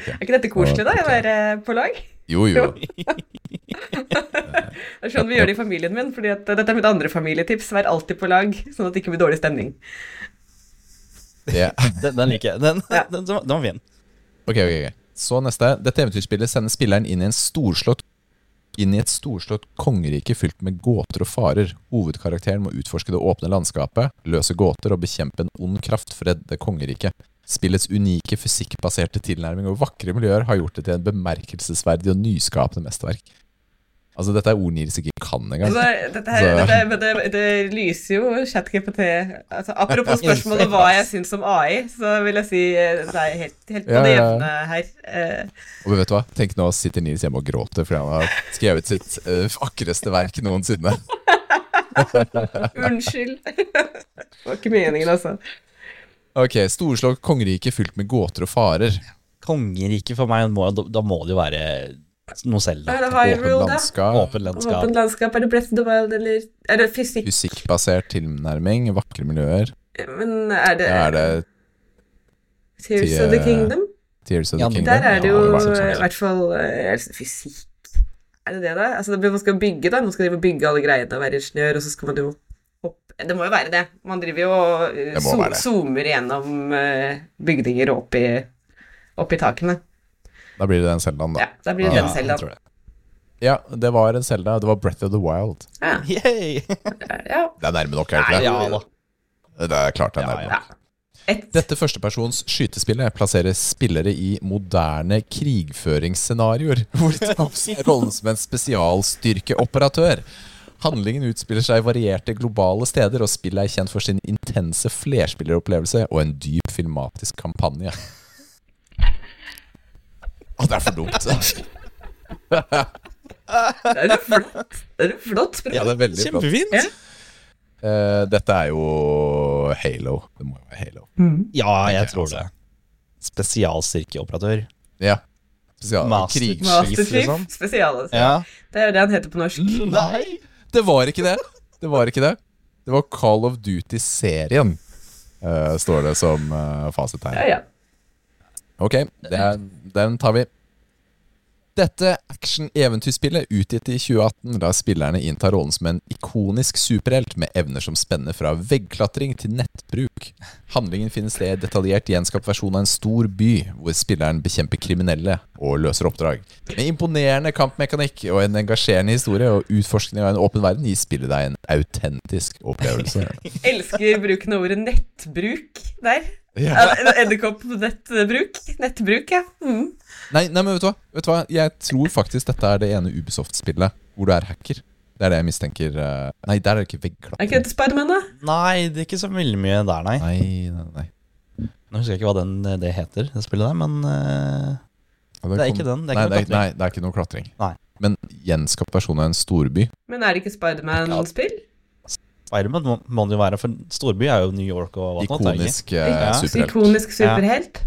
Er ikke dette koselig, da? Å være på lag? Jo, jo. Det er sånn vi gjør det i familien min, fordi at dette er mitt andre familietips. Vær alltid på lag, sånn at det ikke blir dårlig stemning. Yeah. Den, den liker jeg. Den, Ja. den, den var fin. Ok, ok, ok. Så neste. Dette eventyrspillet sender spilleren inn i en storslått inn i et storslått kongerike fylt med gåter og farer. Hovedkarakteren må utforske det åpne landskapet, løse gåter og bekjempe en ond kraft for å redde kongeriket. Spillets unike fysikkbaserte tilnærming og vakre miljøer har gjort det til en bemerkelsesverdig og nyskapende mesterverk. Altså, dette er ord Nils ikke kan engang. Altså, dette her, dette, men det, det lyser jo ChatGPT altså, Apropos spørsmålet hva jeg syns om AI, så vil jeg si eh, det er helt, helt på Ja, det jevne her. Eh, Og vet du hva? Tenk nå sitter Nils hjemme og gråter fordi han har skrevet sitt uh, vakreste verk noensinne. unnskyld. det var ikke meningen, altså. Ok, Storslått kongerike fylt med gåter og farer. Kongerike for meg, da må det jo være Noe Zelda. Er det da? landskap, Åpent landskap. Åpent landskap. Er det Breath of the Wild, eller Er det fysikk? fysikkbasert tilnærming, vakre miljøer. Men er det, Ja, er det Tears of the Kingdom? Tears of the ja, Kingdom? Der er det Ja, jo det var i hvert fall eh, fysikk Er det det, da? Altså, det- man skal bygge, da. Man skal drive og bygge alle greiene og være ingeniør, og så skal man jo hoppe Det må jo være det. Man driver jo og eh, zoomer gjennom eh, bygninger og opp i, opp i takene. Da blir det den Zeldaen, da. Ja, da blir det Ja, den jeg Zeldaen. Ja, det var en Zelda. Det var Breath of the Wild. Ja, Yay! ja. Det er nærme nok, er det ikke det? Ja da. Det er klart det er Ja, nærme ja. nok. Et, Dette førstepersons skytespillet plasserer spillere i moderne krigføringsscenarioer, hvor de tar rollen som en spesialstyrkeoperatør. Handlingen utspiller seg i varierte globale steder, og spillet er kjent for sin intense flerspilleropplevelse og en dyp filmatisk kampanje. Å, det er for dumt. det er jo flott. Det er flott. Ja, det er veldig flott. Kjempefint. Ja. Eh, dette er jo Halo. Det må jo være Halo. Ja, jeg tror altså. det. Spesialstyrkeoperatør. Ja. Spesial Master-. Master Chief liksom. spesial. Altså. Ja. Det er jo det han heter på norsk. Nei! Det var ikke det. Det var ikke det. Det var Call of Duty-serien, eh, står det som uh, fasit her. Ja, ja. Ok, er, den tar vi. Dette action-eventyrspillet, utgitt i 2018, lar spillerne innta rollen som en ikonisk superhelt med evner som spenner fra veggklatring til nettbruk. Handlingen finner sted i detaljert gjenskapt versjon av en stor by, hvor spilleren bekjemper kriminelle og løser oppdrag. Med imponerende kampmekanikk og en engasjerende historie og utforskning av en åpen verden gir spillet deg en autentisk opplevelse. Elsker bruken av ordet nettbruk der. Ja. Edderkopp på nettbruk. Nettbruk, ja. Mm. Nei, nei, men vet du, hva? vet du hva? Jeg tror faktisk dette er det ene Ubisoft-spillet hvor du er hacker. Det er det jeg mistenker eh, Nei, der er det ikke Er ikke veggklatring. dette Spiderman, da? Nei, det er ikke så veldig mye der, nei. Nei, nei, nei. Nå husker jeg ikke hva den, det heter, det spillet der, men uh, Ja, Det er kom- ikke den, det er nei, ikke noe det er, klatring. nei, det er ikke noe klatring. Nei. Men gjenskapt versjon av en storby. Men er det ikke Spiderman-spill? Spiderman må, må det jo være, for storby er jo New York og whatnot. er? Ikonisk eh, superhelt. Ikonisk superhelt?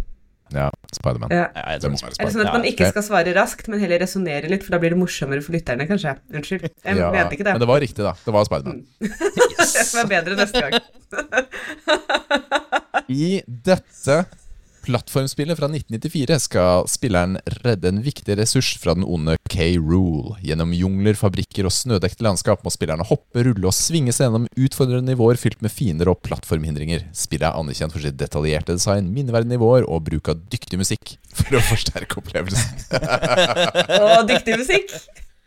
Ja, Spiderman. Ja. Ja, Det må være Er det sånn at man ikke skal svare raskt, men heller resonnere litt, for da blir det morsommere for lytterne, kanskje? Unnskyld. Jeg Ja, mente ikke det. Men det var riktig, da. Det var Spiderman. Det skal være bedre neste gang. I dette plattformspillet fra 1994 skal spilleren redde en viktig ressurs fra den onde K-Rule. Gjennom jungler, fabrikker og snødekte landskap må spillerne hoppe, rulle og svinge seg gjennom utfordrende nivåer fylt med fiender og plattformhindringer. Spillet er anerkjent for sitt detaljerte design, minneverdige nivåer og bruk av dyktig musikk for å forsterke opplevelsen. Og dyktig musikk.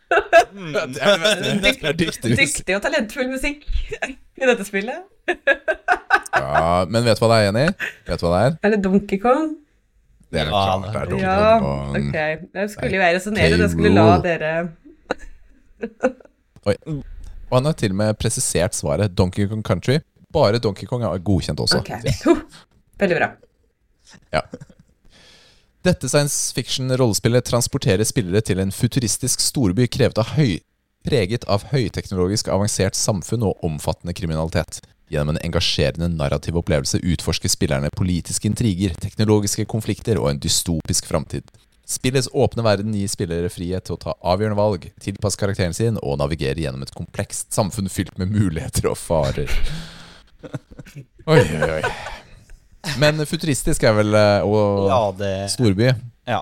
Det det beste. Det er dyktig. Dyktig og talentfull musikk i dette spillet. Ja, men vet du hva det er, Jenny? Vet du hva det er? Er det Donkey Kong? Det er Ja, klart det er Donkey Ja, Kong. Ja, ok. Det skulle jo jeg resonnere, det skulle la dere Oi. Og han har til og med presisert svaret Donkey Kong Country. Bare Donkey Kong er godkjent også. Ok. Veldig bra. Dette science fiction-rollespillet transporterer spillere til en futuristisk storby av høy, preget av høyteknologisk avansert samfunn og omfattende kriminalitet. Gjennom en engasjerende narrativ opplevelse utforsker spillerne politiske intriger, teknologiske konflikter og en dystopisk framtid. Spillets åpne verden gir spillere frihet til å ta avgjørende valg, tilpasse karakteren sin og navigere gjennom et komplekst samfunn fylt med muligheter og farer. Oi, oi, oi. Men futuristisk er vel eh, og Ja, det, storby? ja,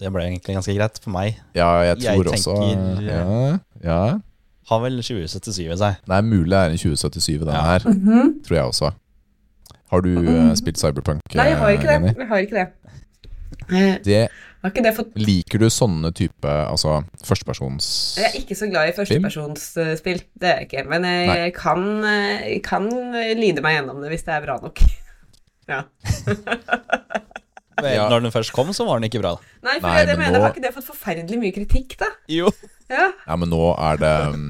det ble egentlig ganske greit for meg. Ja, jeg Jeg tror også tenker- ja, ja. Har vel 2077 i seg. Det er mulig det er en 2077 den Ja. her. -hmm. Tror jeg også. Har du eh, spilt Cyberpunk? Nei, jeg har ikke eh, Jenny? det. Jeg har ikke det. Eh, det. Har ikke det fått Liker du sånne type altså førstepersons Jeg er ikke så glad i førstepersonsspill, det er jeg ikke. Men jeg kan, eh, kan lide meg gjennom det hvis det er bra nok. Ja. Men Ja. Når den først kom, så var den ikke bra. Nei, for Nei, jeg, jeg men mener, nå- har ikke det fått forferdelig mye kritikk, da? Jo. Ja. Ja, men nå er det um,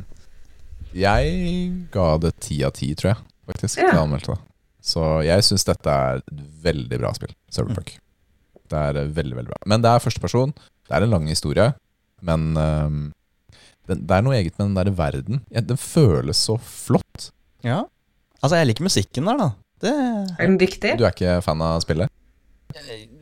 Jeg ga det ti av ti, tror jeg, faktisk. Ja. Jeg. Så jeg syns dette er et veldig bra spill. Cyberpunk. Det er eh, veldig, veldig bra. Men det er førsteperson. Det er en lang historie. Men um, det, det er noe eget med den der verden. Ja, den føles så flott. Ja. Altså, jeg liker musikken der, da. Det Er den dyktig? Du er ikke fan av spillet?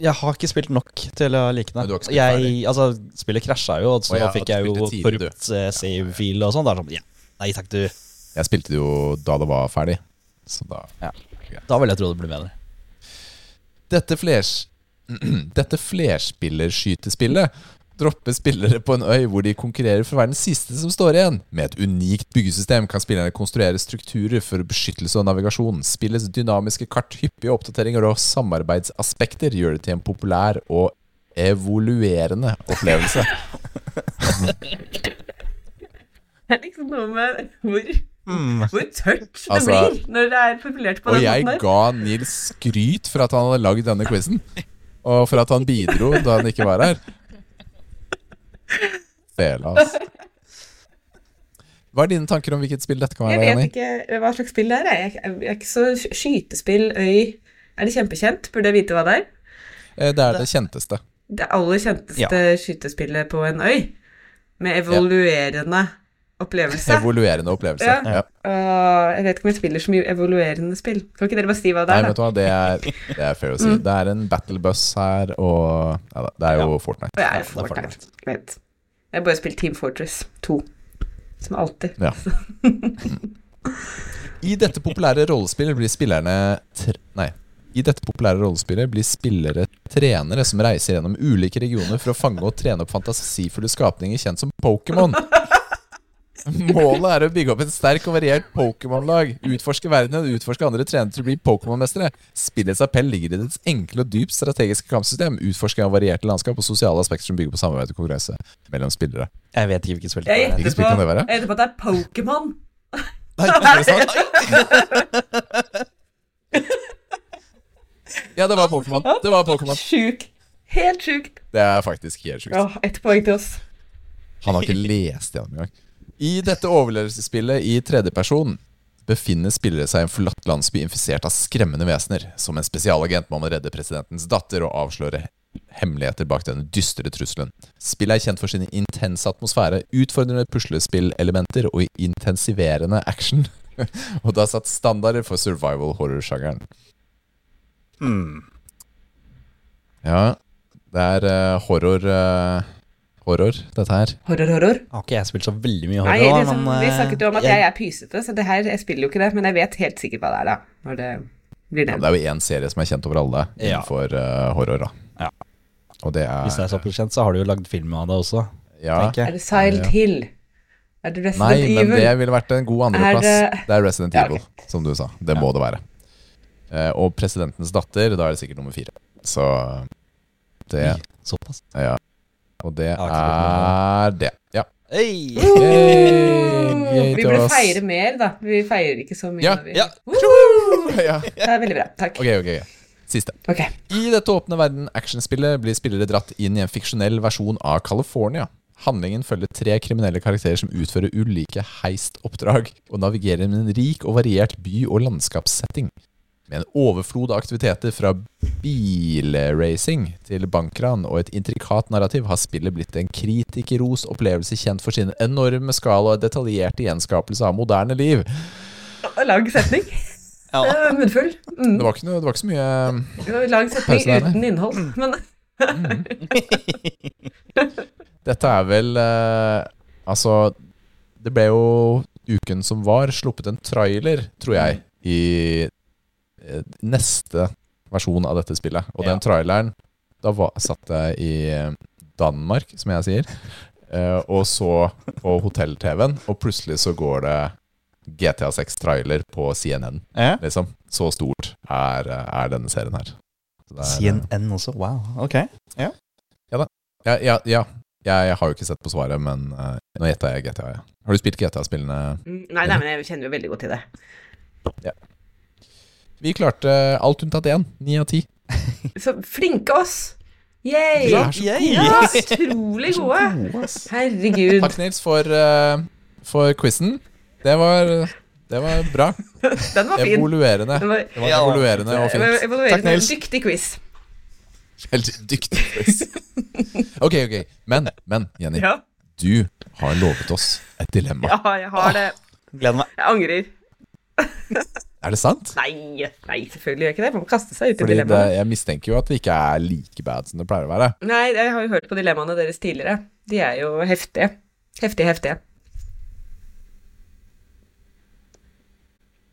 Jeg har ikke spilt nok til å like det. du har ikke spilt jeg, altså, spillet krasja jo, og så ja, fikk jeg jo korrupt eh, save-fil og sånn. Sånn, ja, nei takk, du. Jeg spilte det jo da det var ferdig. Så da Da vil jeg tro det blir bedre. Dette, flers... Dette flerspillerskytespillet dropper spillere på en øy hvor de konkurrerer for å være den siste som står igjen. Med et unikt byggesystem kan spillerne konstruere strukturer for beskyttelse og navigasjon. Spillets dynamiske kart, hyppige oppdateringer og samarbeidsaspekter gjør det til en populær og evoluerende opplevelse. Det er liksom noe med hvor, hvor tørt det Altså- blir når det er populert på den måten. Og jeg ga Nils skryt for at han hadde lagd denne quizen. Og for at han bidro da han ikke var her. Fela, altså. Hva er dine tanker om hvilket spill dette kan være? Jeg vet ikke hva slags spill det er. Jeg er ikke så Skytespill, øy Er det kjempekjent? Burde jeg vite hva det er? Eh, Det er det kjenteste. Det aller kjenteste Ja. skytespillet på en øy. Med evoluerende opplevelse. Evoluerende opplevelse. Ja. Ja. Og jeg vet ikke om jeg spiller så mye evoluerende spill. Kan ikke dere bare si hva det er? Nei, er? vet du hva, det er, det er fair å si. Mm. Det er en battle bus her, og ja, det er jo Fortnite. Er det er Fortnite. Vet. Jeg har bare spilt Team Fortress 2. Som alltid. Ja. I dette populære rollespillet blir spillerne Nei. I dette populære rollespillet blir spillere trenere som reiser gjennom ulike regioner for å fange og trene opp fantasifulle skapninger kjent som Pokémon. Målet er å bygge opp et sterk og variert Pokémon-lag. Utforske verdenen og utforske andre trenere til å bli Pokémon-mestere. Spillets appell ligger i dets enkle og dypt strategiske kampsystem. Utforske av varierte landskap og sosiale aspekter som bygger på samarbeid og konkurranse mellom spillere. Jeg vet ikke hvilket spill det er. Jeg gjetter på at det er Pokémon. Nei, er det sant? Ja, det var Pokémon. Det var Pokémon. Sjuk. Helt sjukt. Det er faktisk helt sjukt. Ja, ett poeng til oss. Han har ikke lest det engang. I dette overlevelsesspillet i tredjeperson befinner spillere seg i en forlatt landsby infisert av skremmende vesener. Som en spesialagent må man redde presidentens datter og avsløre hemmeligheter bak denne dystre trusselen. Spillet er kjent for sin intense atmosfære, utfordrende puslespillelementer og intensiverende action. og det har satt standarder for survival horror-sjangeren. Hmm. Ja, det er uh, horror eh, Horror, dette her. Horror, horror. Har ikke jeg spilt så veldig mye Nei, horror, liksom, men vi eh, snakket jo om at jeg- jeg er pysete, så det her, jeg spiller jo ikke det, men jeg vet helt sikkert hva det er, da. Når det blir Ja, nevnt. det er jo én serie som er kjent over alle Ja. innenfor eh, horror. da Ja. Og det er Hvis det er såpass kjent, så har du jo lagd film av det også, Ja. Er det Silent Ja. Hill? Er det Resident Nei, men det ville vært en god andreplass. Det... det- er Resident Ja, Evil, ok. som du sa. Det må det være. Uh, og Presidentens datter, da er det sikkert nummer fire. Så det Såpass. Ja. Og det er det. Ja. Hey. Hey. Vi burde feire mer, da. Vi feirer ikke så mye. Ja, ja. ja. Det er veldig bra. Takk. Ok, ok. ok. Siste. Ok. I dette åpne verden actionspillet blir spillere dratt inn i en fiksjonell versjon av California. Handlingen følger tre kriminelle karakterer som utfører ulike heistoppdrag, og navigerer med en rik og variert by- og landskapssetting. Med en overflod av aktiviteter fra bilracing til bankran og et intrikat narrativ har spillet blitt en kritikerros opplevelse kjent for sin enorme skala og detaljerte gjenskapelse av moderne liv. Lang setning. Ja. Munnfull. Mm. Det var ikke, noe, det var ikke så mye Lang setning der, uten innhold. Men Dette er vel uh, Altså, det ble jo uken som var, sluppet en trailer, tror jeg, i neste versjon av dette spillet. Og den traileren Da var, satt jeg i eh, Danmark, som jeg sier, eh, og så på hotell-TV-en, og plutselig så går det GTA 6-trailer på CNN. Ja. Liksom. Så stort er, er denne serien her. Så det er, eh, CNN også. Wow. Ok. Ja, ja, ja. Jeg har jo ikke sett på svaret, men uh, nå gjetta jeg GTA. Ja. Har du spilt GTA-spillene? Mm, Nei, nei, men jeg kjenner jo veldig godt til det. Vi klarte alt unntatt én. Ni av ti. Så flinke oss! Yay! Så Ja, utrolig gode. gode. Herregud. Takk, Nils, for, uh, for quizen. Det var, det var bra. Den var fin. Evoluerende. Den var Det var Ja. evoluerende og fint. evaluerende. Takk, Nils. Dyktig quiz. Veldig dyktig quiz. Ok, ok. Men, men, Jenny. Ja. Du har lovet oss et dilemma. ja, jeg har det. Gleder meg. Jeg angrer. Er det sant? Nei, nei, selvfølgelig gjør jeg ikke det. Man må kaste seg ut i dilemmaet. det, jeg mistenker jo at det ikke er like bad som det pleier å være. Nei, jeg har jo hørt på dilemmaene deres tidligere. De er jo heftige. Heftige, heftige.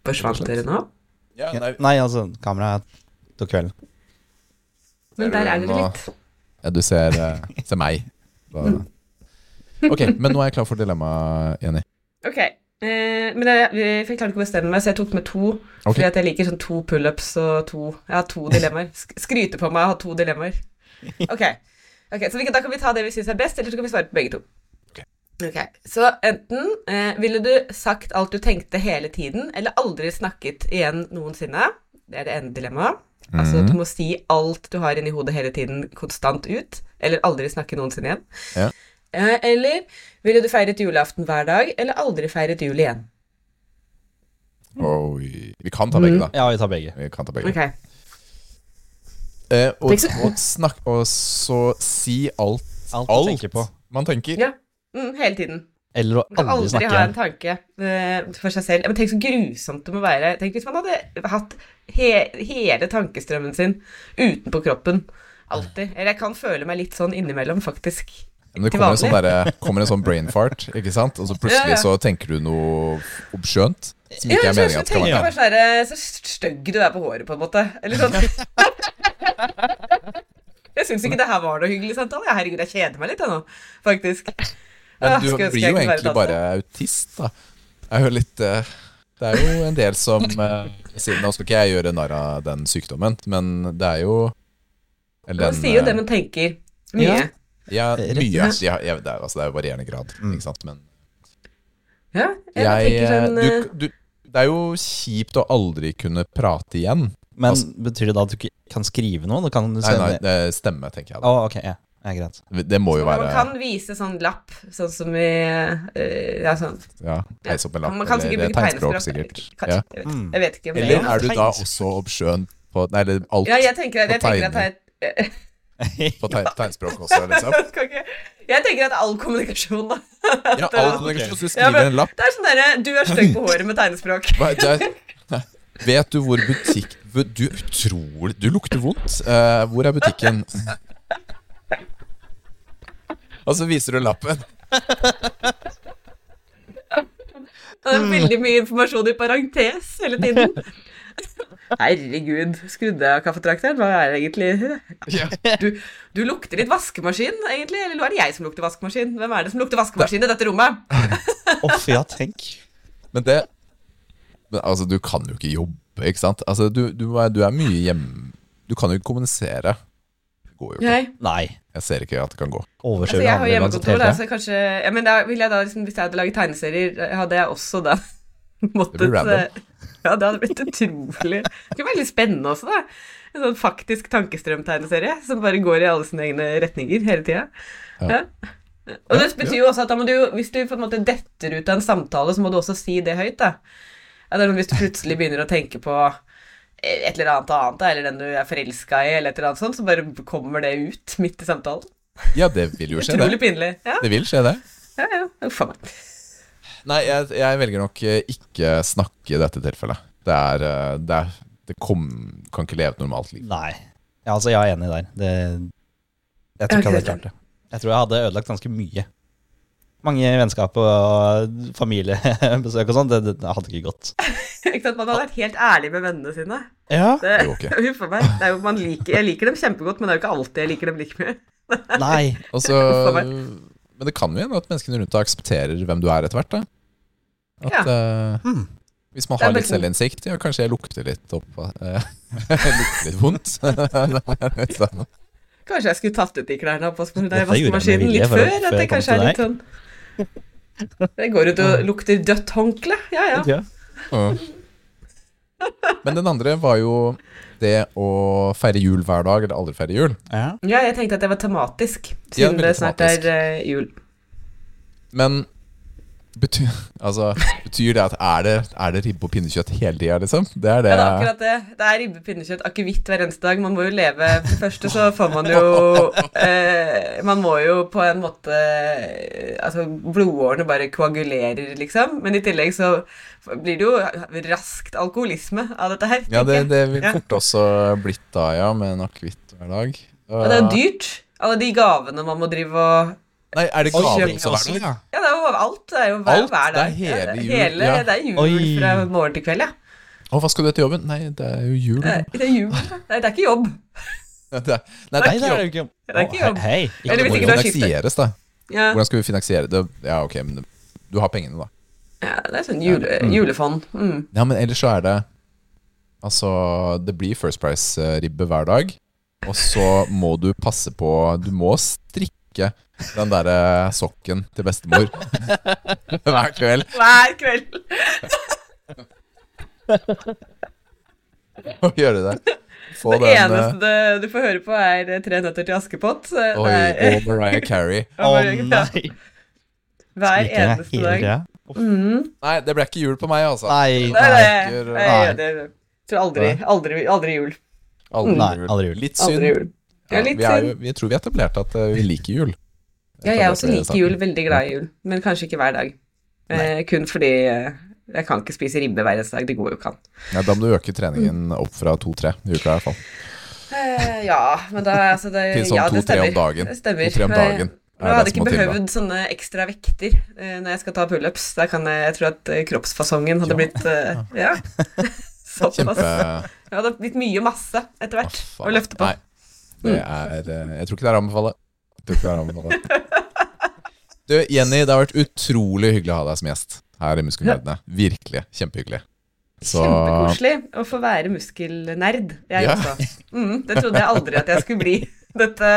Forsvant dere nå? Ja, nei. Nei, altså, kameraet tok kvelden. Men der er dere litt. Ja, du ser, eh, ser meg. Da- Ok, men nå er jeg klar for dilemma, Jenny. Ok. Eh, men jeg, jeg klarte ikke å bestemme meg, så jeg tok med to. Okay. Fordi at jeg liker sånn to pullups og to Jeg har to dilemmaer. Sk skryter på meg å ha to dilemmaer. Ok, okay så vi Da kan vi ta det vi syns er best, eller så kan vi svare på begge to. Ok. Ok, Så enten eh, ville du sagt alt du tenkte hele tiden, eller aldri snakket igjen noensinne. Det er det ene dilemmaet. Altså Mhm. du må si alt du har inni hodet hele tiden, konstant ut, eller aldri snakke noensinne igjen. Ja. Eller ville du feiret julaften hver dag, eller aldri feiret jul igjen? Oi. Vi kan ta begge, da. Ja, vi tar begge. Vi kan ta begge. Okay. Eh, og, og, snakk, og så si alt, Alt man tenker på. man tenker. Ja. Mm, hele tiden. Eller å aldri aldri snakke ha en tanke uh, for seg selv. Men tenk så grusomt det må være. Tenk hvis man hadde hatt he hele tankestrømmen sin utenpå kroppen. Alltid. Eller jeg kan føle meg litt sånn innimellom, faktisk. Men det kommer en, sånn der, kommer en sånn brain fart, ikke sant? Og så plutselig så tenker du noe obskjønt som ikke er meninga så at skal være bare sånn Så stygg du er på håret, på en måte. Eller sånn. Jeg syns ikke det her var noe hyggelig samtale. Herregud, jeg kjeder meg litt, jeg nå, faktisk. Men du blir jo egentlig bare autist, da. Jeg hører litt eh, Det er jo en del som eh, Nå skal ikke jeg gjøre narr av den sykdommen, men det er jo eller Man sier jo det eh, man tenker. Mye. Ja. Ja, mye. i det. Ja, ja, det, er, altså, det er jo varierende grad, Mm. ikke sant. Men Ja, jeg, jeg, tenker sånn du, eh, du, Det er jo kjipt å aldri kunne prate igjen. Men Altså- betyr det da at du ikke kan skrive noe? Du kan Nei, sende nei, det stemmer, tenker jeg. Da. Oh, okay, ja. ja, greit. Det må jo være Man kan vise sånn lapp, sånn som i eh, Ja, sånn. Ja, heise opp en lapp, Man kan eller tegnspråk, sikkert. Kanskje, Ja. jeg, vet, Mm. jeg vet ikke om det Eller er du da også obskjøn på Nei, eller alt Ja, jeg tenker, jeg på tenker at tegning. jeg, på teg tegnspråk også, liksom? jeg, tenker at all kommunikasjon da Ja, all kommunikasjon. Så skriver en lapp. Det er sånn derre Du er stygg på håret med tegnespråk. Vet du hvor butikk Du utrolig Du lukter vondt. Uh, hvor er butikken? Og så viser du lappen. Det er veldig mye informasjon i parentes hele tiden. Herregud, skrudde jeg av kaffetrakteren? Hva er det egentlig du, du lukter litt vaskemaskin, egentlig? Eller er det jeg som lukter vaskemaskin? Hvem er det som lukter vaskemaskin i dette rommet? Uff, ja, tenk. Men det men, Altså, du kan jo ikke jobbe, ikke sant? Altså, du, du, er, du er mye hjemme Du kan jo ikke kommunisere. Det går jo ikke. Nei. Jeg ser ikke at det kan gå. altså, jeg har hjemmekontor, da, så kanskje ja, Men da ville jeg da, liksom, hvis jeg hadde laget tegneserier, hadde jeg også da måttet Ja, det hadde blitt utrolig Det kunne vært litt spennende også, da. En sånn faktisk tankestrøm-tegneserie som bare går i alle sine egne retninger hele tida. Ja. Ja. Og det betyr jo også at du, hvis du på en måte detter ut av en samtale, så må du også si det høyt, da. Hvis du plutselig begynner å tenke på et eller annet annet, eller den du er forelska i, eller et eller annet sånt, så bare kommer det ut midt i samtalen. Ja, det vil jo skje, Utrolig det. pinlig. Ja, Det vil skje, det. ja, ja. Uff a meg. Nei, jeg, jeg velger nok eh, ikke snakke i dette tilfellet. Det er, eh, det er Det kom, kan ikke leve et normalt liv. Nei. Ja, altså, jeg er enig der. Det, jeg tror ikke jeg hadde klart det. Jeg tror jeg hadde ødelagt ganske mye. Mange vennskap og familiebesøk og sånn, det, det hadde ikke gått. Ikke sant? Man hadde vært helt ærlig med vennene sine. Ja. Det, Det okay. Huff meg. Det er jo, man liker, jeg liker dem kjempegodt, men det er jo ikke alltid jeg liker dem like mye. Nei. Og så- Uff a meg. Men det kan jo hende at menneskene rundt deg aksepterer hvem du er etter hvert. da At Ja. uh, mm. Hvis man har litt selvinnsikt, ja, kanskje jeg lukter litt opp uh, Lukter litt vondt. Kanskje jeg skulle tatt ut de klærne gjorde vaskemaskinen litt før. At det kanskje er litt sånn Det går ut og lukter dødt håndkle. Ja, ja. Ja. ja. Men den andre var jo det å feire jul hver dag, eller aldri feire jul. Ja. Ja, jeg tenkte at det var tematisk, siden ja, det snart tematisk. er eh, jul. Men Betyr, altså, betyr det at er det, er det ribbe og pinnekjøtt hele tida, liksom? Det er det. Ja, det er akkurat det. Det er ribbe, pinnekjøtt, akevitt hver eneste dag. Man må jo leve For det første så får man jo eh, Man må jo på en måte Altså, blodårene bare koagulerer, liksom. Men i tillegg så blir det jo raskt alkoholisme av dette her. Ja, det, det vil fort også blitt da, ja, med en akevitt hver dag. Og det er jo dyrt. Alle de gavene man må drive og Nei, er det gaver også hver dag? ja. Det er jo alt. Det er jo hver, Alt? hver Det er hele jul, Hele, ja. Det er jul Oi. fra morgen til kveld, ja. Å, hva skal du etter jobben? Nei, det er jo jul. Det da. er, det er jul. Nei, det er ikke jobb. Det er, nei, det er Nei, ikke jobb. Det er ikke jobb. Hei. Eller Det hvis må ikke jo du har skiftet. finansieres, da. Ja, Hvordan skal vi finansiere det? Ja, ok, men du har pengene, da. ja det er sånn jule, Mm. julefond. Mm. Ja, men ellers så er det Altså, det blir First Price-ribbe hver dag. Og så må du passe på Du må strikke den derre sokken til bestemor hver kveld. Hver kveld. Og gjøre det. Få Det den eh, eneste du får høre på, er eh, Tre nøtter til Askepott. Eh, Oi, og Mariah Carey. Å nei. Hver eneste dag. Mm. Nei, det ble ikke jul på meg, altså. Nei. nei, det. Nei. Nei, jeg tror aldri, aldri, aldri jul. Aldri aldri jul. Litt synd. Aldri jul. Ja, litt vi, er vi tror vi etablerte at eh, vi liker jul. Ja, jeg også liker jul. Veldig glad i jul. Men kanskje ikke hver dag. Eh, kun fordi eh, jeg kan ikke spise ribbe hver eneste dag. Det går jo ikke an. Ja, da må du øke treningen opp fra to-tre i uka i hvert fall. Eh, ja, men da altså det, Til sånn ja, det stemmer. dagen. Det stemmer. To-tre om dagen. Jeg hadde ikke behøvd sånne ekstra vekter eh, når jeg skal ta pullups. Da kan jeg, jeg tror at eh, kroppsfasongen hadde Ja. blitt eh, Ja. Såpass. Kjempe Det hadde blitt mye masse etter hvert å løfte på. Nei, det er eh, Jeg tror ikke det er å anbefale. Jeg tror ikke det er å anbefale. Du, Jenny, det har vært utrolig hyggelig å ha deg som gjest her i Muskelnerdene. Virkelig. Kjempehyggelig. Så Kjempekoselig å få være muskelnerd, jeg Ja. også. Mm, det trodde jeg aldri at jeg skulle bli. Dette,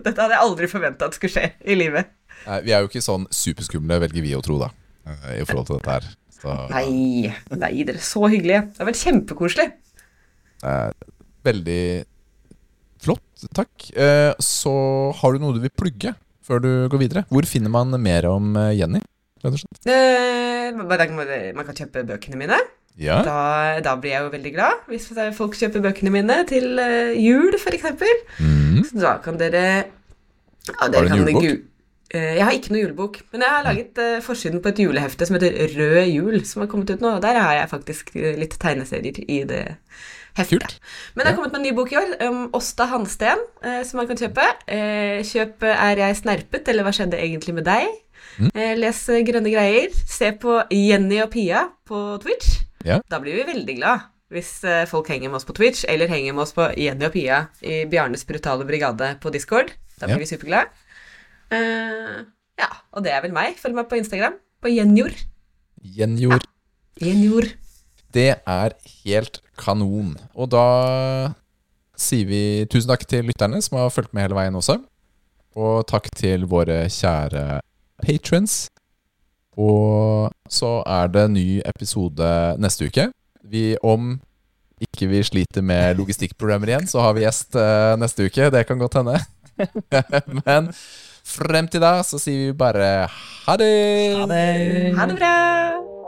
dette hadde jeg aldri forventa at skulle skje i livet. Nei, Vi er jo ikke sånn superskumle, velger vi å tro, da. eh, I forhold til dette her. Så Nei, nei, dere er så hyggelige. Det har vært kjempekoselig. eh, veldig flott. Takk. Eh, så har du noe du vil plugge før du går videre? Hvor finner man mer om eh, Jenny? Eh, man kan kjøpe bøkene mine. Ja. Da, da blir jeg jo veldig glad hvis folk kjøper bøkene mine til eh, jul, f.eks. Mm. Så da kan dere ja, Har du en kan julebok? jeg har ikke noe julebok, men jeg har laget eh, forsiden på et julehefte som heter Rød jul, som har kommet ut nå. Og der har jeg faktisk litt tegneserier i det Kult. Men det har kommet med en ny bok i år, om Åsta Hansten, eh, som man kan kjøpe. Eh, kjøp Er jeg snerpet, eller hva skjedde egentlig med deg? Mm. Eh, les eh, grønne greier. Se på Jenny og Pia på Twitch. Ja. Da blir vi veldig glad hvis folk henger med oss på Twitch, eller henger med oss på Jenny og Pia i Bjarnes brutale brigade på Discord. Da blir Ja. vi superglade. Ja, og det er vel meg. Følg meg på Instagram, på Gjenjord. Gjenjord. Gjenjord. Det er helt kanon. Og da sier vi tusen takk til lytterne som har fulgt med hele veien også. Og takk til våre kjære patrons. Og så er det ny episode neste uke. Vi om ikke vi sliter med logistikkproblemer igjen, så har vi gjest eh, neste uke. Det kan godt hende. Men frem til da så sier vi bare ha det. Ha det. Ha det bra!